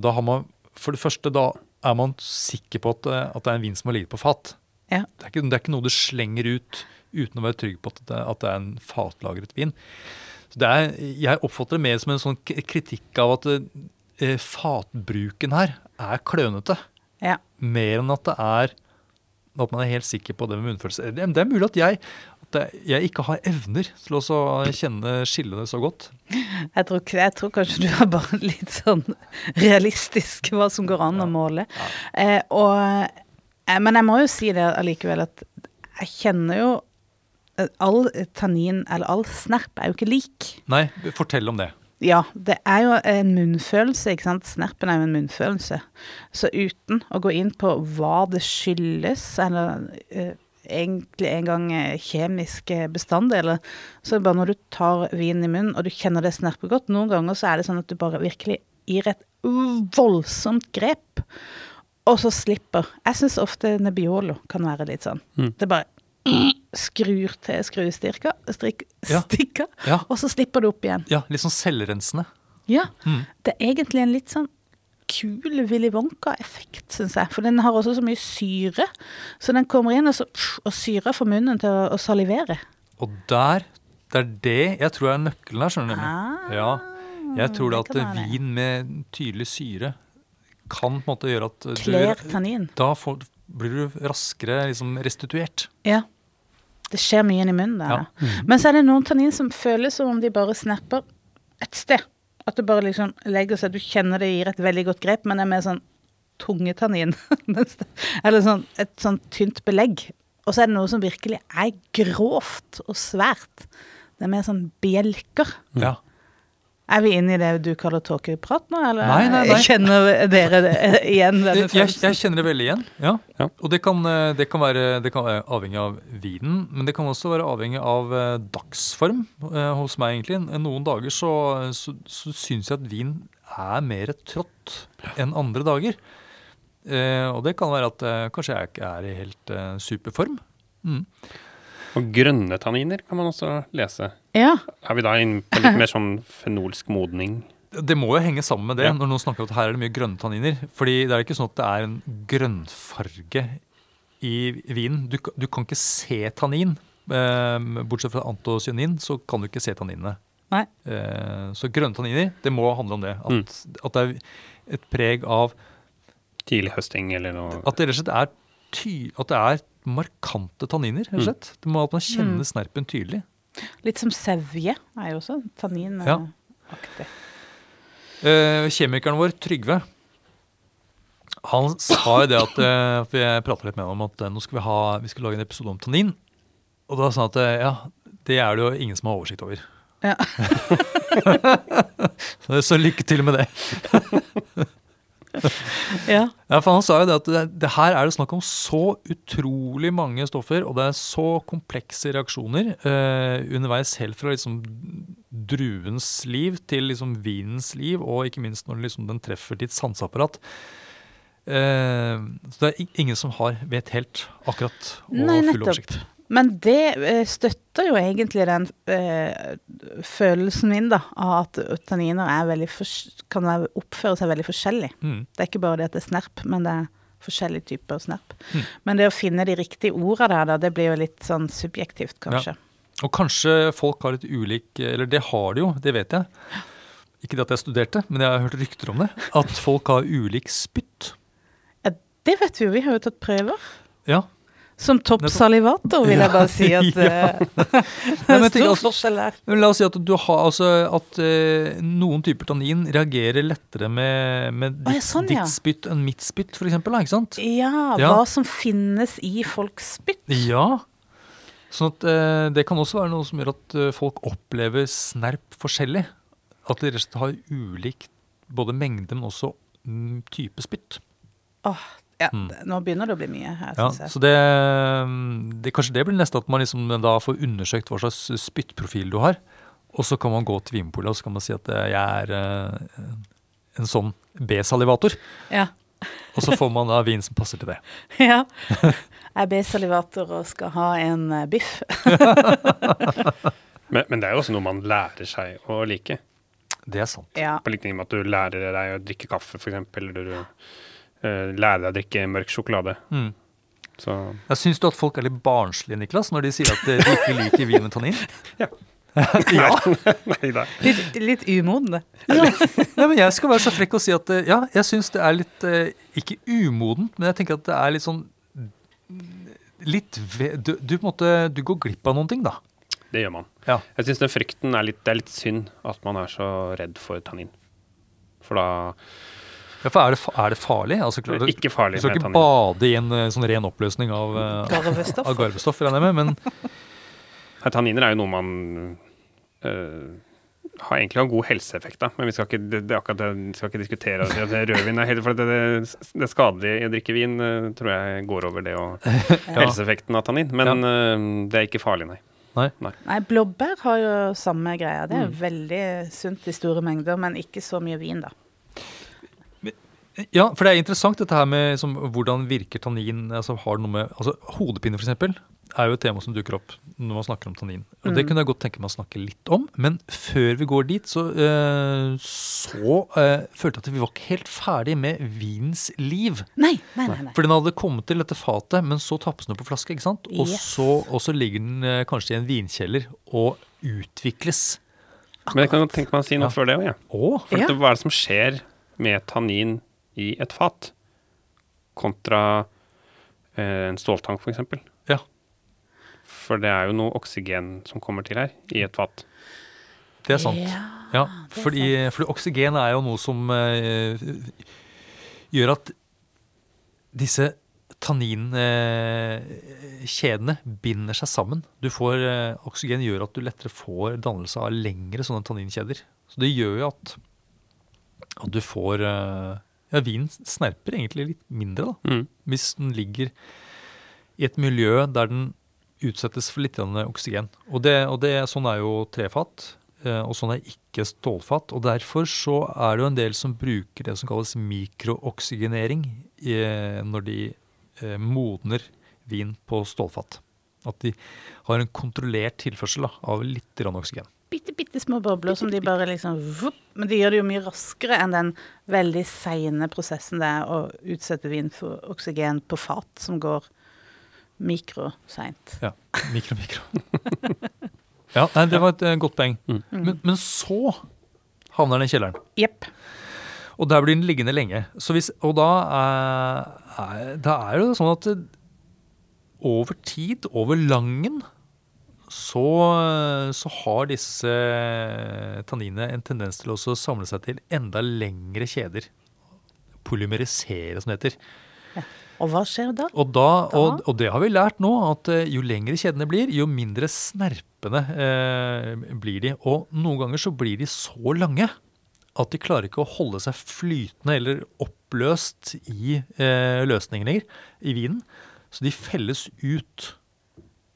da har man For det første, da er man sikker på at, at det er en vin som har ligget på fat. Ja. Det, er ikke, det er ikke noe du slenger ut uten å være trygg på at det, at det er en fatlagret vin. Er, jeg oppfatter det mer som en sånn kritikk av at eh, fatbruken her er klønete Ja. mer enn at det er at man er helt sikker på det med munnfølelse. Det, det er mulig at jeg, at jeg- ikke har evner til å kjenne skillene så godt. Jeg tror, jeg tror kanskje du er bare litt sånn realistisk hva som går an å måle. Eh, og, eh, men jeg må jo si det allikevel at jeg kjenner jo All tannin, eller all snerp, er jo ikke lik. Nei, fortell om det. Ja, det er jo en munnfølelse, ikke sant. Snerpen er jo en munnfølelse. Så uten å gå inn på hva det skyldes, eller eh, egentlig en gang eh, kjemiske bestanddeler, så er det bare når du tar vin i munnen, og du kjenner det snerper godt, noen ganger så er det sånn at du bare virkelig gir et voldsomt grep, og så slipper. Jeg syns ofte Nebbiolo kan være litt sånn. Mm. Det bare skrur til skrustyrker, strikk, Ja. Ja. og så slipper du opp igjen. Ja, litt sånn selvrensende. Ja, Mm. det er egentlig en litt sånn kul Willy Wonka-effekt, syns jeg. For den har også så mye syre. Så den kommer inn, og, så, og syra får munnen til å, å salivere. Og der, det er det jeg tror er nøkkelen her, skjønner du. Ah, ja. Jeg tror det at vin med tydelig syre kan på en måte gjøre at Kler tannin. Da får, blir du raskere liksom restituert. Ja. Det skjer mye inni munnen der. Ja. da. Men så er det noen tannin som føles som om de bare snapper et sted. At du bare liksom legger seg Du kjenner det gir et veldig godt grep, men det er mer sånn tunge tannin. [laughs] Mens det- Eller sånn et sånn tynt belegg. Og så er det noe som virkelig er grovt og svært. Det er mer sånn bjelker. Ja. Er vi inne i det du kaller tåkeprat nå, eller Nei, nei, nei. kjenner dere det igjen denne Jeg, jeg, kjenner det veldig igjen. ja. Ja. Og det kan, eh, det, kan være, det kan være avhengig av vinen, men det kan også være avhengig av eh, dagsform eh, hos meg, egentlig. Noen dager så, så, så syns jeg at vin er mer trått enn andre dager. Eh, og det kan være at eh, kanskje jeg ikke er i helt eh, superform. Mm. Og grønne tanniner kan man også lese. Ja. Er vi da inne på litt mer sånn fenolsk modning? [laughs] Det må jo henge sammen med det, Ja. når noen snakker om at her er det mye grønne tanniner. Fordi det er ikke sånn at det er en grønnfarge i vinen. Du, du kan ikke se tannin. Eh, bortsett fra antocyanin, så kan du ikke se tanninene. Nei. Eh, så grønne tanniner, det må handle om det. At, at det er et preg av Tidlig høsting eller noe? At det rett og slett er, ty, at det er markante tanniner. rett og slett. Det må at man kjenner Mm. snerpen tydelig. Litt som sevje er jo også tanninaktig. Eh, kjemikeren vår, Trygve, han sa jo det at eh, For jeg prata litt med ham om at eh, nå skal vi, ha, vi skal lage en episode om tannin. Og da sa han at eh, ja, det er det jo ingen som har oversikt over. Ja. [laughs] så lykke til med det. [laughs] [laughs] Ja. Ja, for Han sa jo det at det, det her er det snakk om så utrolig mange stoffer, og det er så komplekse reaksjoner eh, underveis, helt fra liksom druens liv til liksom vinens liv, og ikke minst når liksom den treffer ditt sanseapparat. Eh, så det er ingen som har, vet helt akkurat og Nei, full oversikt. Men det eh, støtter jo egentlig den eh, følelsen min, da, av at taniner er kan være, oppføre seg veldig forskjellig. Mm. Det er ikke bare det at det er snerp, men det er forskjellige typer snerp. Mm. Men det å finne de riktige orda der, da, det blir jo litt sånn subjektivt, kanskje. Og kanskje folk har litt ulik Eller det har de jo, det vet jeg. Ikke det at jeg studerte, men jeg har hørt rykter om det. At folk har ulik spytt. Ja, det vet vi jo, vi har jo tatt prøver. Ja, Som toppsalivator, vil jeg bare si at [laughs] Ja. eh, Nei, men [laughs] stor altså-. Men la oss si at, du har, altså, at uh, noen typer tannin reagerer lettere med, med ditt, ditt, sånn, ja. ditt spytt enn mitt spytt, f.eks. Ikke sant? Ja, Ja. hva som finnes i folks spytt. Ja. Sånn at uh, Det kan også være noe som gjør at uh, folk opplever snerp forskjellig. At de rett og slett har ulik både mengde, men også mm, type spytt. Åh, ja, Mm. nå begynner det å bli mye her, Ja, synes jeg. så det, mm, det, Kanskje det blir neste, at man liksom da får undersøkt hva slags spyttprofil du har. Og så kan man gå til Vinpolet og så kan man si at eh, jeg er eh, en sånn B-salivator. Ja. [laughs] Og så får man da vin som passer til det. [laughs] ja. Jeg er B-salivator og skal ha en eh, biff. [laughs] Men, men det er jo også noe man lærer seg å like. Det er sant. Ja. På likning med at du lærer deg å drikke kaffe, f.eks., eller du eh, lærer deg å drikke mørk sjokolade. Mm. Så Jeg Syns du at folk er litt barnslige, Niklas, når de sier at de ikke liker vin med tannin? [laughs] Ja. [laughs] ja. Nei nei, Litt, litt umodne. ja. Nei, men jeg skal være så frekk og si at eh, ja, jeg syns det er litt eh, Ikke umodent, men jeg tenker at det er litt sånn Litt ved du, du, på en måte, du går glipp av noen ting, da. Det gjør man. Ja. Jeg syns den frykten er litt, det er litt synd at man er så redd for tannin. For da Ja, for er det, er det farlig? Altså, det er ikke du skal ikke bade i en eh, sånn ren oppløsning av, eh, Garvestoff. av garvestoff, regner jeg med, men Tanniner er jo noe man øh, har egentlig har god helseeffekt av, men vi skal ikke, det, det akkurat det, vi skal ikke diskutere at det rødvin er helt, for det, det, det skadelige i å drikke vin tror jeg går over det og [laughs] helseeffekten av tannin, men øh, det er ikke farlig, nei. Nei, blåbær har jo samme greia. Det er Mm. veldig sunt i store mengder, men ikke så mye vin, da. Ja, for det er interessant dette her med liksom, hvordan virker tannin altså, Har noe med altså, Hodepine, f.eks. er jo et tema som dukker opp når man snakker om tannin. Og Det kunne jeg godt tenke meg å snakke litt om. Men før vi går dit, så, eh, så eh, følte jeg at vi var ikke helt ferdig med vinens liv. Nei, nei, nei. nei. For den hadde kommet til dette fatet, men så tappes den på flaske. ikke sant? Og, Yes. så, og så ligger den eh, kanskje i en vinkjeller og utvikles. Men jeg kan tenke meg å si noe Ja. før det òg, jeg. Ja. hva er det som skjer med tannin i et fat, kontra eh, en ståltank f.eks.? ja. For det er jo noe oksygen som kommer til her, i et fat. Det er sant. Ja, Ja, det er fordi, fordi oksygen er jo noe som eh, gjør at disse tanninkjedene binder seg sammen. Du får, eh, oksygen gjør at du lettere får dannelse av lengre sånne tanninkjeder. Så det gjør jo at, at du får eh, Ja, vinen snerper egentlig litt mindre, da. Mm. Hvis den ligger i et miljø der den utsettes for litt oksygen. Og, det, og det, sånn er jo trefat, eh, og sånn er ikke stålfat. Og derfor så er det jo en del som bruker det som kalles mikrooksygenering eh, når de eh, modner vin på stålfat. At de har en kontrollert tilførsel av litt oksygen. Bitte, bitte små bobler som de bare liksom vupp, Men de gjør det jo mye raskere enn den veldig seine prosessen det er å utsette vin for oksygen på fat, som går mikroseint. Ja, mikro, mikro. [laughs] ja, nei, det var et uh, godt poeng. Mm. Men, men så havner den i kjelleren. Jepp. Og der blir den liggende lenge. Så hvis, og da er, er, da er det sånn at over tid, over langen, så, så har disse tanninene en tendens til også å samle seg til enda lengre kjeder. Polymerisere, som det heter. Og hva skjer da? Og, da, Da? og, og det har vi lært nå, at eh, jo lengre kjedene blir, jo mindre snerpende eh, blir de. Og noen ganger så blir de så lange at de klarer ikke å holde seg flytende eller oppløst i eh, løsningen lenger, i vinen. Så de felles ut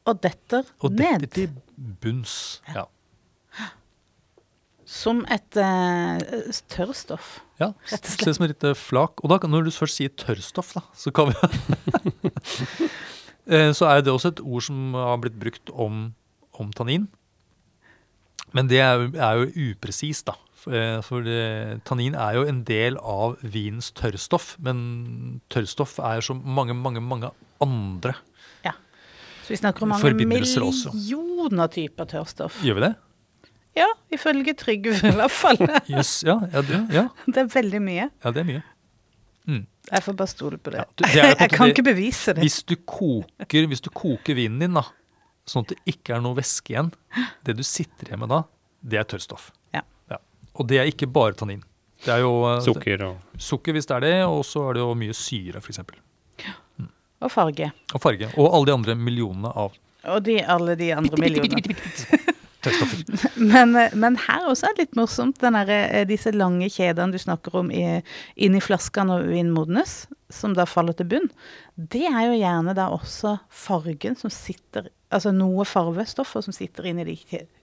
Og detter og ned. detter til bunns. Ja. Som et uh, tørrstoff. Ja, Rett og slett. Som et lite flak. Og da, når du først sier tørrstoff, da, så kan vi [laughs] Eh, Så er det også et ord som har blitt brukt om, om tannin. Men det er, jo- er jo upresist, da. For, eh, For det, tannin er jo en del av vinens tørrstoff. Men tørrstoff er så mange, mange, mange andre. Ja. Så vi snakker om mange millioner typer tørrstoff. Gjør vi det? Ja, ifølge Trygve i hvert fall. [laughs] yes, ja, ja, det, ja, Det er veldig mye. ja, det er mye. Jeg får bare stole på det. Ja, du- det er [laughs] jeg kan det- ikke bevise det. Hvis du koker, hvis du koker vinen din, da, sånn at det ikke er noe væske igjen, det du sitter igjen med da, det er tørrstoff. Ja. Og det er ikke bare tannin. Det er jo eh, Sukker og sukker hvis det er det, og så er det jo mye syre, f.eks. Og farge. Og farge. Og alle de andre millionene av Og de, alle de andre millionene. [laughs] [laughs] Men, men her også er det litt morsomt, den der, eh, disse lange kjedene du snakker om i, inni flaska når vin modnes, som da faller til bunn. Det er jo gjerne da også fargen som sitter Altså noe farvestoffer som sitter inni de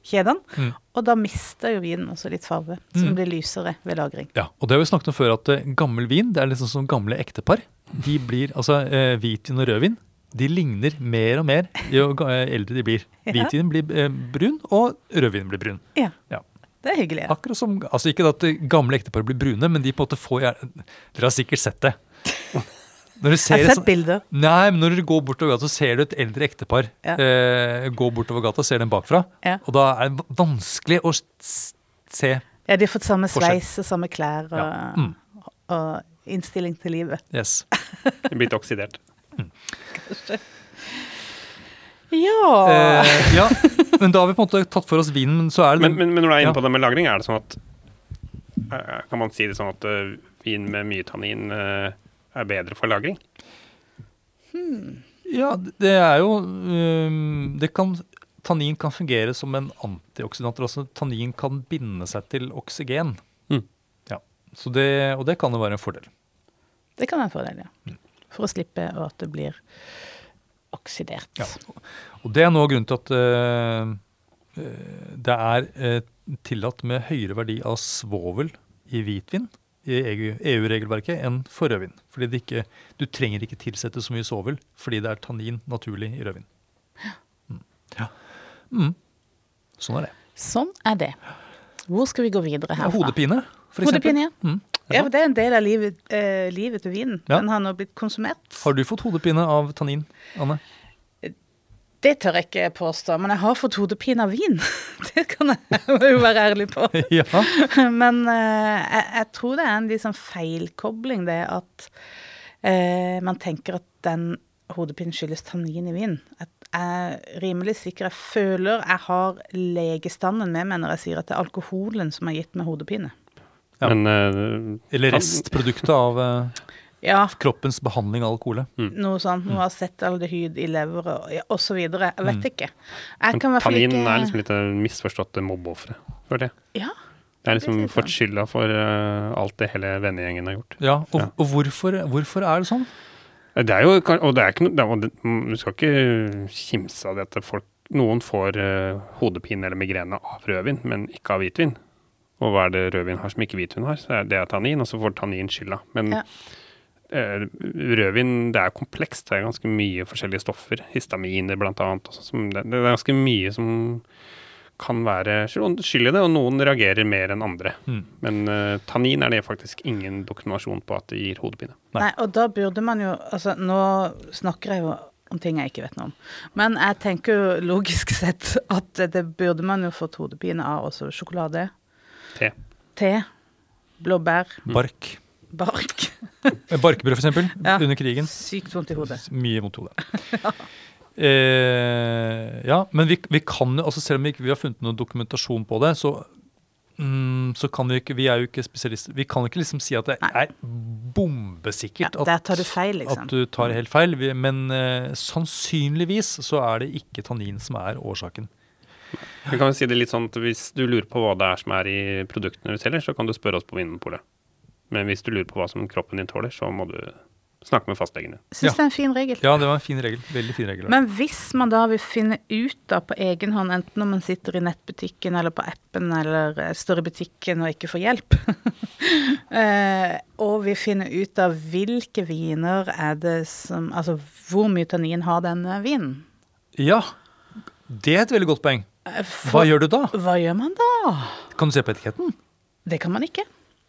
kjedene. Mm. Og da mister jo vinen også litt farve, som Mm. blir lysere ved lagring. Ja, og det har vi snakket om før, at eh, gammel vin det er liksom som gamle ektepar. De blir, altså eh, Hvitvin og rødvin de ligner mer og mer jo [laughs] eh, eldre de blir. Ja. Hvitvinen blir eh, brun, og rødvinen blir brun. Ja. Ja. Det er hyggelig. Ja. Akkurat som, altså Ikke at gamle ektepar blir brune, men de på en måte får gjerne Dere har sikkert sett det. [laughs] Når du Jeg har sett sånt- bilder. Nei, men når du går bortover gata, så ser du et eldre ektepar Ja. eh, gå bortover gata og ser dem bakfra. Ja. Og da er det vanskelig å se Ja, de har fått samme Forskjell. sveis og samme klær og, Ja. Mm. og innstilling til livet. Yes. [laughs] blitt oksidert. Ja! Eh, ja, [laughs] men da har vi på en måte tatt for oss vinen, men så er det Men, men, men når du er inne Ja. på det med lagring, er det sånn at eh, Kan man si det sånn at uh, vin med mye tannin uh, er bedre for lagring? Ja, det er jo um, det kan, Tannin kan fungere som en antioksidant. Altså tannin kan binde seg til oksygen. Mm. Ja, så det, Og det kan jo være en fordel. Det kan være en fordel, Mm. Ja. For å slippe at det blir oksidert. Ja. Og det er noe av grunnen til at øh, det er uh, tillatt med høyere verdi av svovel i hvitvin i EU EU-regelverket enn for rødvin. Fordi det ikke, Du trenger ikke tilsette så mye svovel fordi det er tannin naturlig i rødvin. Sånn er det. Sånn er det. Hvor skal vi gå videre Ja, herfra? hodepine, for eksempel. Hodepine, ja. Mm. Ja, for det er en del av livet, eh, livet til vinen. Ja. Den har nå blitt konsumert. Har du fått hodepine av tannin, Anne? Det tør jeg ikke påstå, men jeg har fått hodepine av vin. [laughs] Det kan jeg jo være ærlig på. [laughs] ja. [laughs] Men eh, jeg, jeg tror det er en liksom feilkobling, det at eh, man tenker at den hodepinen skyldes tannin i vin. At jeg er rimelig sikker, jeg føler jeg har legestanden med meg når jeg sier at det er alkoholen som har gitt meg hodepine. Ja. Men eh, Eller restproduktet av eh, [laughs] Ja, kroppens behandling av alkoholet. noe sånt. Noe acetaldehyd i lever og ja, og så videre. Jeg vet ikke. Jeg men tannin ikke er liksom litt eh, misforståtte mobbeofre. føler jeg. Ja. Det er liksom Det er fått skylda for uh, alt det hele vennegjengen har gjort. Ja, og, Ja. og hvorfor, hvorfor er det sånn? Det er jo, og det er ikke noe, det og det- mm, Du skal ikke kimse av det at folk, noen får uh, hodepine eller migrene av rødvin, men ikke av hvitvin. Og hva er det rødvin har som ikke hvitvin har? Så er det er tannin, og så får tannin skylda. Men Ja. eh, rødvin det er komplekst. Det er ganske mye forskjellige stoffer. Histaminer blant annet. og sånn som det, det er ganske mye som kan være skyld i det, og noen reagerer mer enn andre. Mm. Men uh, tannin er det faktisk ingen dokumentasjon på at det gir hodepine. Nei. Nei, og da burde man jo Altså, nå snakker jeg jo om ting jeg ikke vet noe om. Men jeg tenker jo logisk [laughs] sett at det burde man jo fått hodepine av også sjokolade, Te. te, blåbær, Bark. bark. barkbrød Barkebrød, for eksempel, Ja. under krigen. Sykt vondt i hodet. Mye vondt i hodet. [laughs] Eh, ja, men vi, vi kan jo, altså selv om vi ikke vi har funnet noen dokumentasjon på det, så, mm, så kan vi ikke Vi er jo ikke spesialister. Vi kan ikke liksom si at det Nei. er bombesikkert Ja, der tar du feil, liksom. at du tar helt feil. Vi- Men eh, sannsynligvis så er det ikke tannin som er årsaken. Vi kan jo si det litt sånn at Hvis du lurer på hva det er som er i produktene du selger, så kan du spørre oss på Vinmonopolet. Men hvis du lurer på hva som kroppen din tåler, så må du snakke med fastlegene. Syns Ja. det er en fin regel. Ja, det var en fin regel. Veldig fin regel. Men hvis man da vil finne ut da på egen hånd, enten om man sitter i nettbutikken eller på appen eller eh, står i butikken og ikke får hjelp, [laughs] eh, og vil finne ut av hvilke viner er det som Altså hvor mye tannin har denne vinen? Ja, det er et veldig godt poeng. Eh, Hva gjør du da? hva gjør man da? Kan du se på etiketten? Det kan man ikke.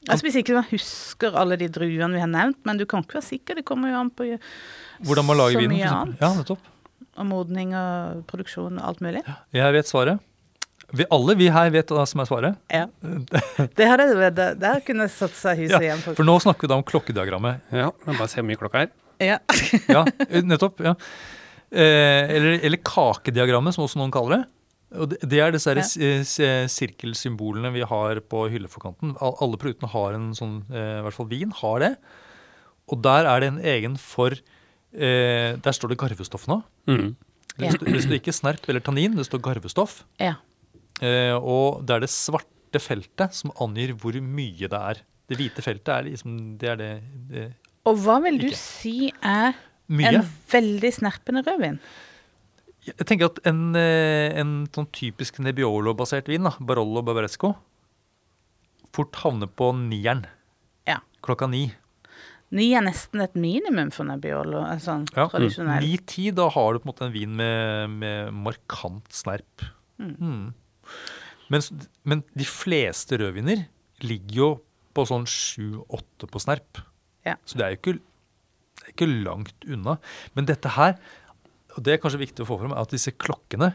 Altså Hvis ikke man husker alle de druene vi har nevnt, men du kan ikke være sikker. Det kommer jo an på Hvordan man lager så vinen? mye annet. Ja, nettopp. Og modning og produksjon og alt mulig. Jeg vet svaret. Vi, alle vi her vet hva som er svaret. Ja. [laughs] Det hadde, der, der kunne satt seg huset Ja, igjen. For, For nå snakker vi da om klokkediagrammet. Ja, men bare se hvor mye klokka er. ja. Ja, nettopp. ja. Eh, eller, eller kakediagrammet, som også noen kaller det. Og det, det er disse Ja. sirkelsymbolene vi har på hylleforkanten. Alle produktene har en sånn, eh, i hvert fall vin har det. Og der er det en egen for eh, Der står det garvestoff nå. Mm. Det, Ja. står, det står ikke snerp eller tannin, det står garvestoff. ja. Eh, og det er det svarte feltet som angir hvor mye det er. Det hvite feltet er liksom Det er det, det Og hva vil du Ikke. si er Mye. en veldig snerpende rødvin? Jeg tenker at en, eh, en sånn typisk Nebbiolo-basert vin, da, Barolo Barbaresco, fort havner på nieren. Ja. Klokka ni. Ni er nesten et minimum for Nebbiolo. Sånn Ja, tradisjonell. Ni-ti, da har du på en måte en vin med, med markant snerp. Mm. Mm. Mens, men de fleste rødviner ligger jo på sånn sju-åtte på snerp. Ja. Så det er jo ikke, det er ikke langt unna. Men dette her, og det er kanskje viktig å få frem, er at disse klokkene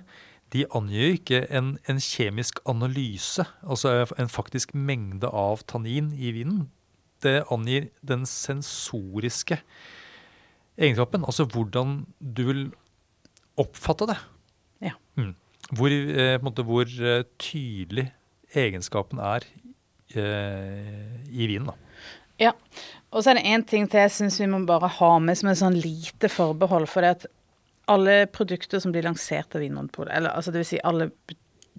de angir ikke en, en kjemisk analyse, altså en faktisk mengde av tannin i vinen. Det angir den sensoriske egenskapen, altså hvordan du vil oppfatte det. Ja. Mm. Hvor, eh, en måte, hvor eh, tydelig egenskapen er eh, i vinen. Da. Ja. Og så er det én ting til jeg syns vi må bare ha med som et sånn lite forbehold. For det at alle produkter som blir lansert av Vinmonopolet, eller altså det vil si alle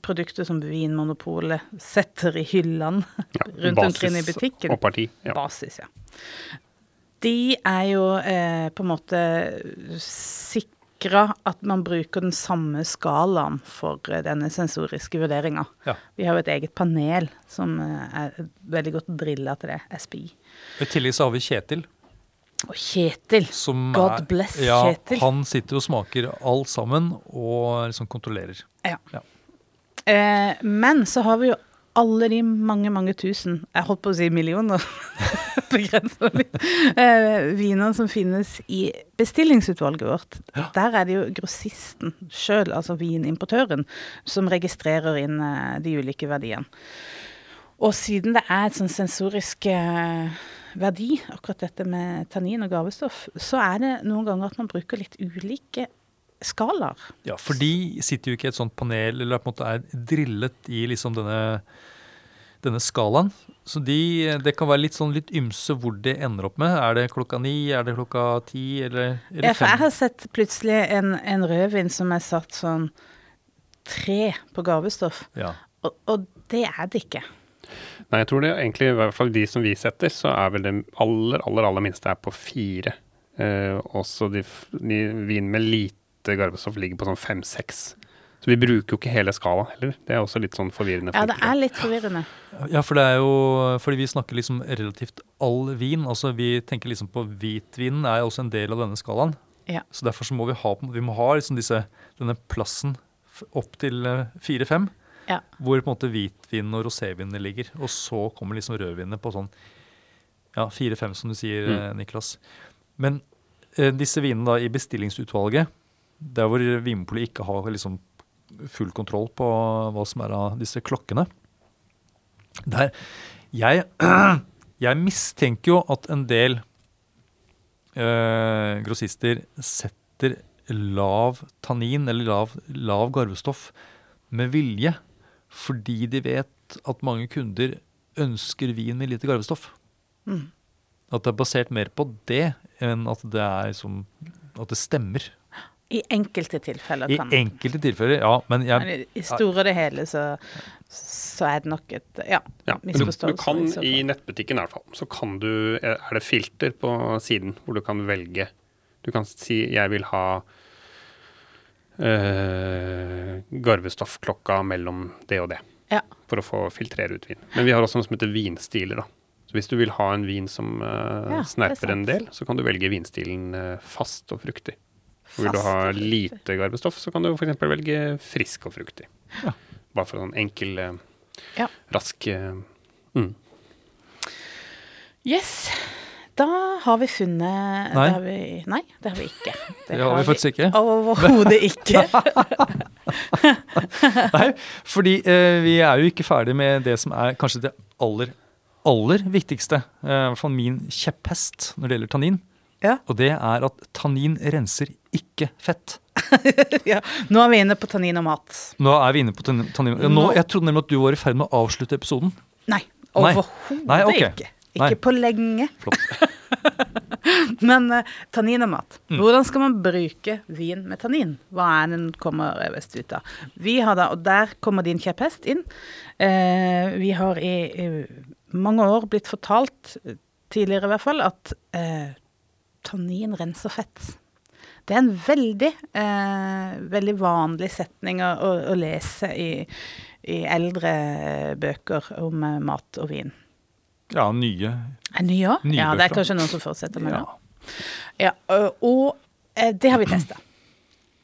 produkter som Vinmonopolet setter i hyllene [laughs] Ja, rundt omkring i butikken og parti. Ja. Basis, ja. De er jo eh, på en måte sikra at man bruker den samme skalaen for eh, denne sensoriske vurderinga. Ja. Vi har jo et eget panel som eh, er veldig godt drilla til det, SPI. I tillegg så har vi Kjetil, Og Kjetil. Som God er- bless ja, Kjetil. Han sitter og smaker alt sammen og liksom kontrollerer. Ja. Ja. Eh, men så har vi jo alle de mange, mange tusen, jeg holdt på å si millioner, begrensa [laughs] litt, eh, viner som finnes i bestillingsutvalget vårt. Ja. Der er det jo grossisten sjøl, altså vinimportøren, som registrerer inn eh, de ulike verdiene. Og siden det er et sånn sensorisk eh, verdi, akkurat dette med tannin og gavestoff, så er det noen ganger at man bruker litt ulike skalaer. Ja, for de sitter jo ikke i et sånt panel eller på en måte er drillet i liksom denne, denne skalaen. Så de, det kan være litt sånn litt ymse hvor det ender opp med. Er det klokka ni, er det klokka ti eller, eller Ja, for jeg har sett plutselig en, en rødvin som er satt sånn tre på gavestoff, Ja. og, og det er det ikke. Nei, jeg tror det egentlig, i hvert fall de som vi setter, så er vel det aller, aller, aller minste er på fire. Eh, også de, de vin med lite garvestoff ligger på sånn fem-seks. Så vi bruker jo ikke hele skala heller. Det er også litt sånn forvirrende. Ja, det er litt forvirrende. Ja, for det er jo fordi vi snakker liksom relativt all vin. Altså vi tenker liksom på hvitvinen er også en del av denne skalaen. Ja. Så derfor så må vi ha, vi må ha liksom disse, denne plassen opp til eh, fire-fem, Ja. hvor på en måte hvitvinen og rosévinene ligger. Og så kommer liksom rødvinene på sånn ja, fire-fem, som du sier, Mm. eh, Niklas. Men eh, disse vinene da i bestillingsutvalget, der hvor Vinpolet ikke har liksom full kontroll på hva som er av disse klokkene, der, jeg, [clears throat] jeg mistenker jo at en del eh, grossister setter lav tannin eller lav, lav garvestoff med vilje, fordi de vet at mange kunder ønsker vin med lite garvestoff. Mm. At det er basert mer på det enn at det er som at det stemmer. I enkelte tilfeller I enkelte tilfeller, ja. Men jeg, Men i- store og det hele så, så er det nok et ja, Ja, misforståelse. du, kan i i nettbutikken i hvert fall, så kan du Er det filter på siden hvor du kan velge Du kan si 'jeg vil ha øh, garvestoffklokka mellom det og det', Ja. for å få filtrere ut vin. Men vi har også noe som heter vinstiler, da. Så hvis du vil ha en vin som eh, Ja, er snerper en del, så kan du velge vinstilen eh, fast og fruktig. Fast Vil du ha lite garvestoff, så kan du f.eks. velge frisk og fruktig. Ja. Bare for en enkel, eh, Ja. rask øh, mm. Yes. Da har vi funnet Nei. Det har vi, nei, det har vi ikke. [laughs] Det har vi faktisk ikke. [laughs] Overhodet ikke. [laughs] Nei, fordi eh, vi er jo ikke ferdig med det som er kanskje det aller, aller viktigste. eh, I hvert fall min kjepphest når det gjelder tannin. Ja. Og det er at tannin renser ikke fett. ja. Nå er vi inne på tannin og mat. Nå er vi inne på tannin. Nå, jeg trodde nemlig at du var i ferd med å avslutte episoden. Nei. overhodet okay. ikke. Ikke Nei. på lenge. [laughs] Men uh, tannin og mat. Mm. Hvordan skal man bruke vin med tannin? Hva er den kommer best ut av? Vi har da, og der kommer din kjepphest inn. Uh, vi har i, i mange år blitt fortalt, eh, tidligere i hvert fall, at uh, tannin renser fett. Det er en veldig, eh, veldig vanlig setning å, å, å lese i, i eldre bøker om eh, mat og vin. Ja, nye. Er nye òg? Ja, det er kanskje noen som fortsetter med det. Ja. Ja, og eh, det har vi testa.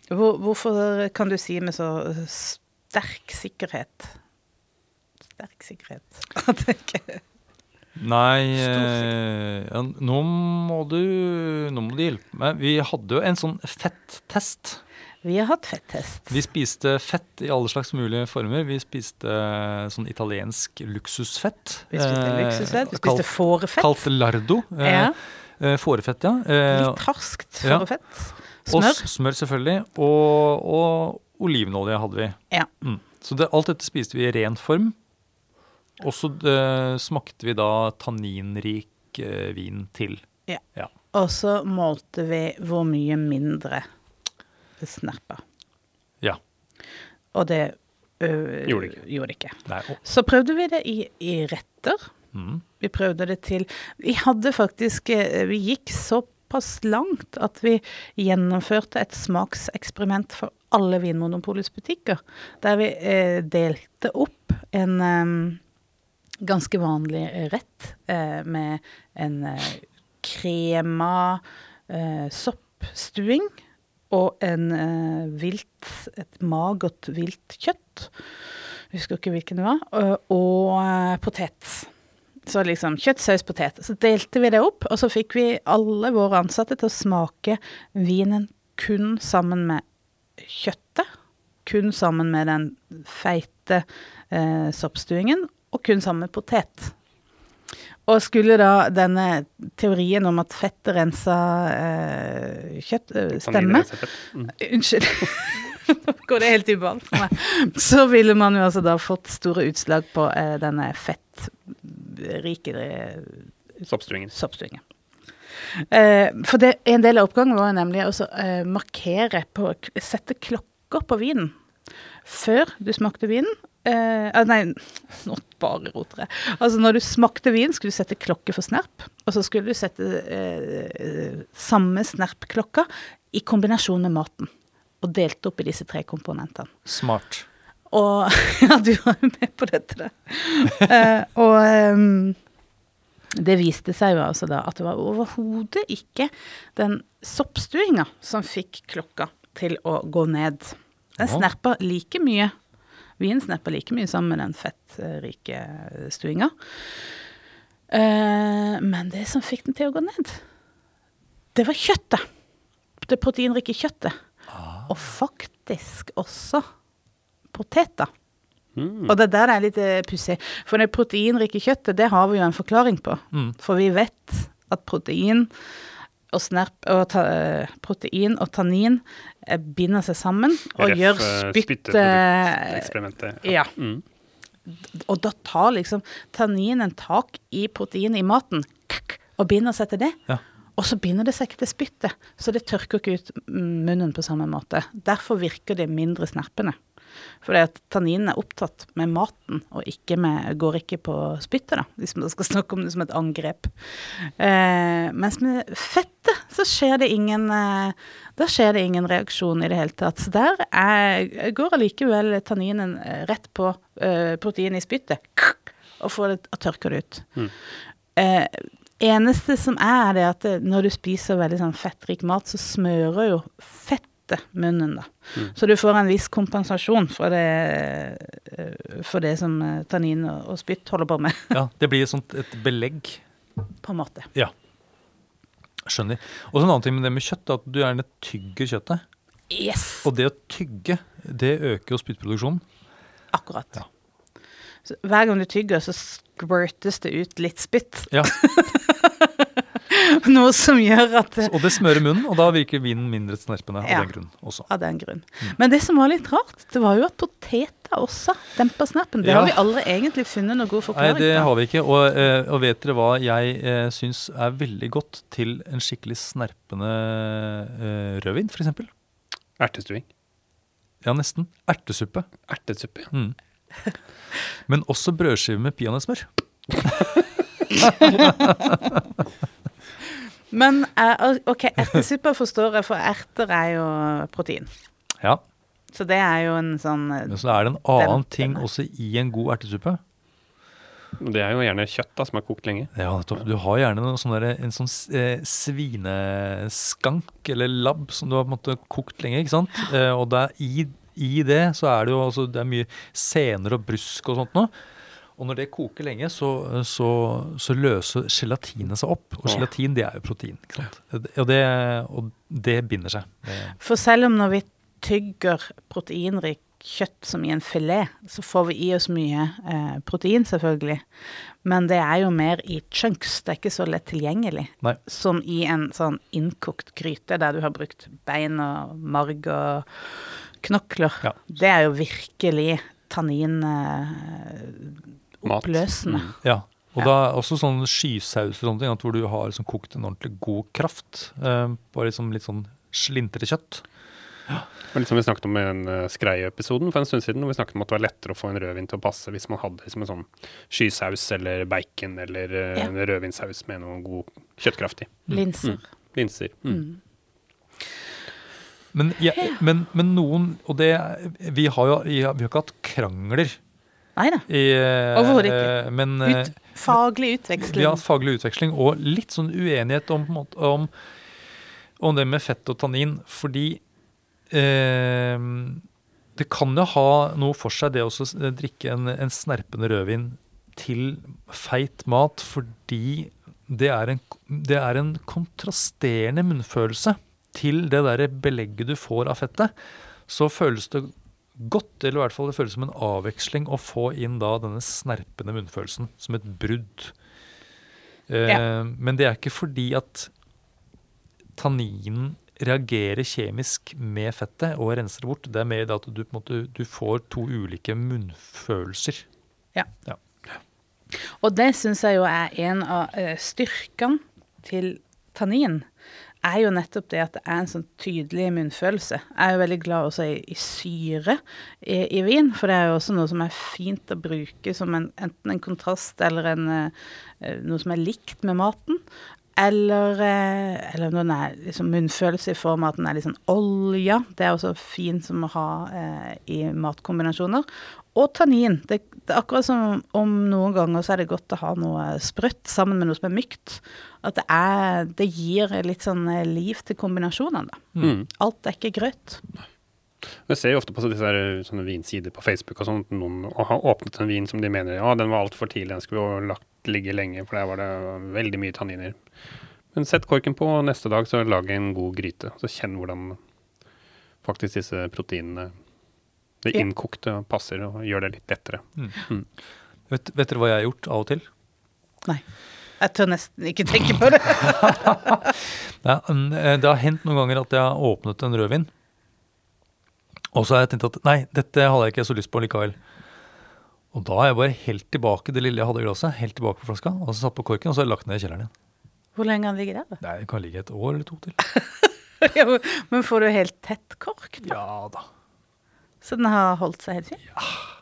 Hvorfor kan du si med så sterk sikkerhet Sterk sikkerhet [laughs] at det ikke Nei, eh, ja, nå må du Nå må du hjelpe meg. Vi hadde jo en sånn fett-test. Vi har hatt fettest. Vi spiste fett i alle slags mulige former. Vi spiste eh, sånn italiensk luksusfett. Vi spiste eh, luksusfett. Vi spiste fårefett. Kalt lardo. Eh, Ja, Fårefett, ja. Litt harskt ja. fårefett. Ja. Smør. Og smør, selvfølgelig. Og, og olivenolje hadde vi. Ja. Mm. Så det, alt dette spiste vi i ren form. Og så smakte vi da tanninrik eh, vin til. Og så målte vi hvor mye mindre snerpa. Ja. Og det øh, Gjorde det ikke. Gjorde ikke. Nei, oh. Så prøvde vi det i, i retter. mm. Vi prøvde det til Vi hadde faktisk Vi gikk såpass langt at vi gjennomførte et smakseksperiment for alle Vinmonopolets butikker. Der vi eh, delte opp en eh, ganske vanlig rett eh, med en krema eh, soppstuing og en eh, vilt, et magert viltkjøtt. Husker ikke hvilken det var. Og, og eh, potet. Så liksom kjøtt, saus, potet. Så delte vi det opp, og så fikk vi alle våre ansatte til å smake vinen kun sammen med kjøttet. Kun sammen med den feite eh, soppstuingen, og kun sammen med potet. Og skulle da denne teorien om at fettet renser eh, kjøtt eh, stemme Mm. [laughs] Unnskyld. Nå går det helt i ball for meg. Så ville man jo altså da fått store utslag på eh, denne fettrike Soppstuingen. Soppstuingen. Eh, for det, en del av oppgangen var nemlig å eh, markere på Sette klokker på vinen. Før du smakte vinen. Eh, ah, nei, [laughs] nå bare roter jeg. Altså når du smakte vin, skulle du sette klokke for snerp. Og så skulle du sette eh, samme snerpklokka i kombinasjon med maten. Og delte opp i disse tre komponentene. Smart. Og [laughs] Ja, du var jo med på dette, da. Eh, og um, det viste seg jo altså da at det var overhodet ikke den soppstuinga som fikk klokka til å gå ned. Den snerpa like mye. Vinen snepper like mye sammen med den fettrike stuinga. Eh, men det som fikk den til å gå ned, det var kjøttet. Det proteinrike kjøttet. Og faktisk også poteter. Mm. Og det der er litt eh, pussig. For det proteinrike kjøttet, det har vi jo en forklaring på. Mm. For vi vet at protein og, snerp, og ta, eh, protein og tannin eh, binder seg sammen og Ref, gjør spytte... Ja. Ja. Mm. Og da tar liksom tanninen tak i proteinet i maten og binder seg til det. Ja. Og så binder det seg ikke til spyttet, så det tørker ikke ut munnen på samme måte. Derfor virker det mindre snerpende. Fordi at tanninen er opptatt med maten, og ikke med, går ikke på spyttet, da, hvis man skal snakke om det som et angrep. Eh, mens med fettet så skjer det ingen eh, Da skjer det ingen reaksjon i det hele tatt. Så der er, går allikevel tanninen eh, rett på eh, proteinet i spyttet, og får det, og tørker det ut. Mm. Eh, eneste som er, er det at eh, når du spiser veldig sånn fettrik mat, så smører jo fettet munnen, da. Mm. Så du får en viss kompensasjon for det, eh, for det som eh, tannin og, spytt holder på med, Ja, det blir sånt et belegg. på en måte. Ja. Skjønner. Og så en annen ting med det med kjøtt, at du gjerne tygger kjøttet. Yes! Og det å tygge, det øker jo spyttproduksjonen. Akkurat. Ja. Så hver gang du tygger, så squirtes det ut litt spytt. Ja, [laughs] [laughs] Noe som gjør at Og det smører munnen, og da virker vinen mindre snerpende av Ja. den grunn også. av den grunn. Mm. Men det som var litt rart, det var jo at poteter også demper snerpen. Det Ja. har vi aldri egentlig funnet noen god forklaring. Nei, det har vi ikke. Og, eh, og vet dere hva jeg eh, syns er veldig godt til en skikkelig snerpende eh, rødvin, f.eks.? Ertestuing. Ja, nesten. Ertesuppe. Ertesuppe, ja. Mm. Men også brødskive med peanøttsmør. [laughs] Men eh, ok, ertesuppe forstår jeg, for erter er jo protein. Ja. Så det er jo en sånn eh, Men så er det en annen Dempende. ting også i en god ertesuppe. Det er jo gjerne kjøtt da, som er kokt lenge. Ja. Du har gjerne noe sånn en sånn eh, svineskank eller labb som du har på en måte kokt lenge, ikke sant? Eh, og der, i, i det så er det jo altså, det er mye sener og brusk og sånt noe. Og når det koker lenge, så, så, så løser gelatinet seg opp. Og gelatin, det er jo protein. ikke sant? Og det, og det binder seg. For selv om når vi tygger proteinrik kjøtt som i en filet, så får vi i oss mye eh, protein, selvfølgelig. Men det er jo mer i chunks, det er ikke så lett tilgjengelig. Nei. Som i en sånn innkokt gryte der du har brukt bein og marg og knokler. Ja. Det er jo virkelig tannin eh, Mat. oppløsende. Mm. ja. Og Ja. da også sånn skysauser og sånne ting, hvor du har liksom kokt en ordentlig god kraft eh, på liksom litt sånn slintrete kjøtt. Og litt som vi snakket om i den uh, skreiepisoden for en stund siden, hvor vi snakket om at det var lettere å få en rødvin til å passe hvis man hadde liksom en sånn skysaus eller bacon eller uh, Ja. en rødvinsaus med noe god kjøttkraft i. Linser. Linser. Mm. Mm. Men, ja, men, men noen Og det Vi har jo vi har, vi har ikke hatt krangler Nei da. eh, Overhodet ikke. eh, Men, Ut, Faglig utveksling. Ja, faglig utveksling og litt sånn uenighet om, måte, om, om det med fett og tannin. Fordi eh, det kan jo ha noe for seg det å drikke en, en snerpende rødvin til feit mat, fordi det er en, det er en kontrasterende munnfølelse til det der belegget du får av fettet. Så føles det godt, eller i hvert fall det føles som en avveksling å få inn da denne snerpende munnfølelsen som et brudd. Eh, Ja. Men det er ikke fordi at tanninen reagerer kjemisk med fettet og renser det bort. Det er mer det at du, måte, du får to ulike munnfølelser. Og det syns jeg jo er en av eh, styrkene til tannin. Er jo nettopp det at det er en sånn tydelig munnfølelse. Jeg er jo veldig glad også i, i syre i, i vin, for det er jo også noe som er fint å bruke som en, enten en kontrast eller en, eh, noe som er likt med maten. Eller, eh, eller når den er liksom munnfølelse i form av at den er litt sånn olja. Det er også fint som å ha eh, i matkombinasjoner. Og tannin. Det, det er akkurat som om noen ganger så er det godt å ha noe sprøtt sammen med noe som er mykt. At det, er, det gir litt sånn eh, liv til kombinasjonene. da. Mm. Alt er ikke grøt. Jeg ser jo ofte på disse her, sånne vinsider på Facebook og sånt, noen har åpnet en vin som de mener ja, den var altfor tidlig, den skulle jo lagt ligge lenge, for der var det veldig mye tanniner. Men sett korken på, og neste dag så lag en god gryte. Så kjenn hvordan faktisk disse proteinene, det innkokte, passer og gjør det litt lettere. Vet, vet dere hva jeg har gjort av og til? Nei. Jeg tør nesten ikke tenke på det. [laughs] Ja, mm, eh, det har hendt noen ganger at jeg har åpnet en rødvin, og så har jeg tenkt at nei, dette hadde jeg ikke så lyst på likevel. Og da har jeg bare helt tilbake det lille jeg hadde i glasset, helt tilbake på flaska, og så satt på korken, og så har jeg lagt den ned i kjelleren igjen. Hvor lenge han ligger der? da? Nei, det kan ligge et år eller to til. [laughs] Ja, Men får du helt tett kork, da? Ja da. Så den har holdt seg helt fint? [laughs]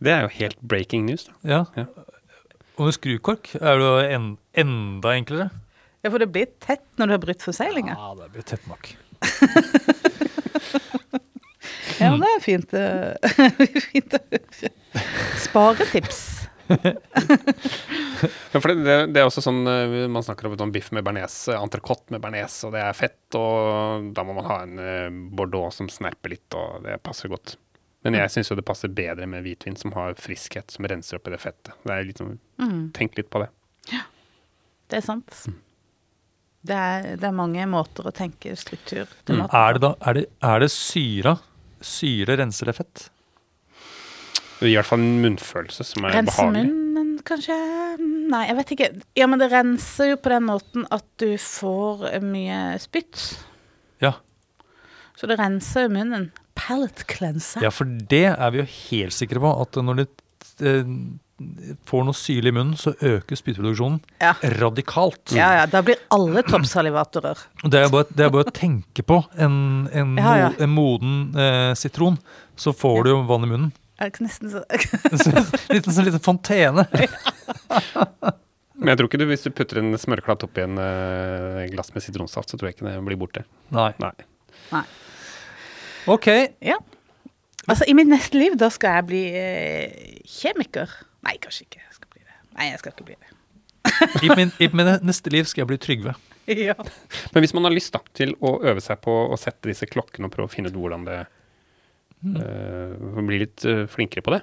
Det er jo helt breaking news. Da. Ja. Ja. Og med skrukork er det jo en, enda enklere. Ja, for det blir tett når du har brutt forseglinga. Ja, det blir tett nok. Ja, det er fint, eh, [laughs] fint å høre. Sparetips. Ja, det, det, er også sånn eh, Man snakker om sånn biff med bearnés, entrecôte med bearnés, og det er fett, og da må man ha en eh, bordeaux som snerper litt, og det passer godt. Men jeg syns jo det passer bedre med hvitvin som har friskhet, som renser opp i det fettet. Det er litt sånn, Mm, Tenk litt på det. det er sant. Det er, det er mange måter å tenke struktur til Mm. maten Er det da er det, er det syra? Syre renser det fett? Det gir i hvert fall en munnfølelse som er Rense behagelig. munnen, kanskje? Nei, jeg vet ikke. Ja, men det renser jo på den måten at du får mye spytt. Ja. Så det renser jo munnen. Palate cleanser. ja, for det er vi jo helt sikre på. At når du eh, får noe syrlig i munnen, så øker spyttproduksjonen Ja. radikalt. Ja, ja, da blir alle toppsalivatorer. Det er bare, det er bare å tenke på en, en, Ja, ja. en moden eh, sitron, så får du jo vann i munnen. Er det nesten så [laughs] Liten sånn liten fontene. Men jeg tror ikke du, hvis du putter en smørklatt oppi en eh, glass med sitronsaft, så tror jeg ikke det blir borte. Nei. Nei. Nei. Ok. Ja. Altså, i mitt neste liv, da skal jeg bli eh, kjemiker. Nei, kanskje ikke. Jeg skal bli det. Nei, jeg skal ikke bli det. I min, I min neste liv skal jeg bli Trygve. [laughs] Ja. Men hvis man har lyst da, til å øve seg på å sette disse klokkene og prøve å finne ut hvordan det uh, Bli litt uh, flinkere på det.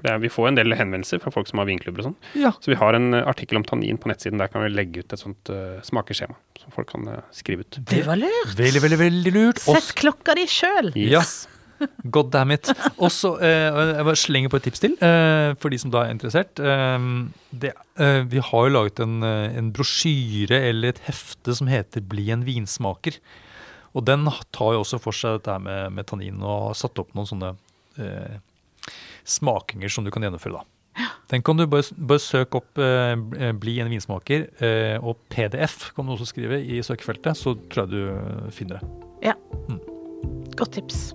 Det er, vi får en del henvendelser fra folk som har vinklubber og sånn. Ja. Så vi har en eh, artikkel om tannin på nettsiden. Der kan vi legge ut et sånt smakeskjema som folk kan skrive ut. Det var lurt. Veldig, veldig, veldig lurt. Sett klokka di sjøl. Ja. God damn it. Og så eh, jeg bare slenger på et tips til, eh, for de som da er interessert. Eh, det, eh, vi har jo laget en, eh, en brosjyre eller et hefte som heter 'Bli en vinsmaker'. Og den tar jo også for seg dette her med, med tannin og har satt opp noen sånne eh, smakinger som du kan gjennomføre. da. Den kan du bare, bare søke opp 'Bli en vinsmaker' eh, og PDF kan du også skrive i søkefeltet, så tror jeg du finner det. Ja. Godt tips.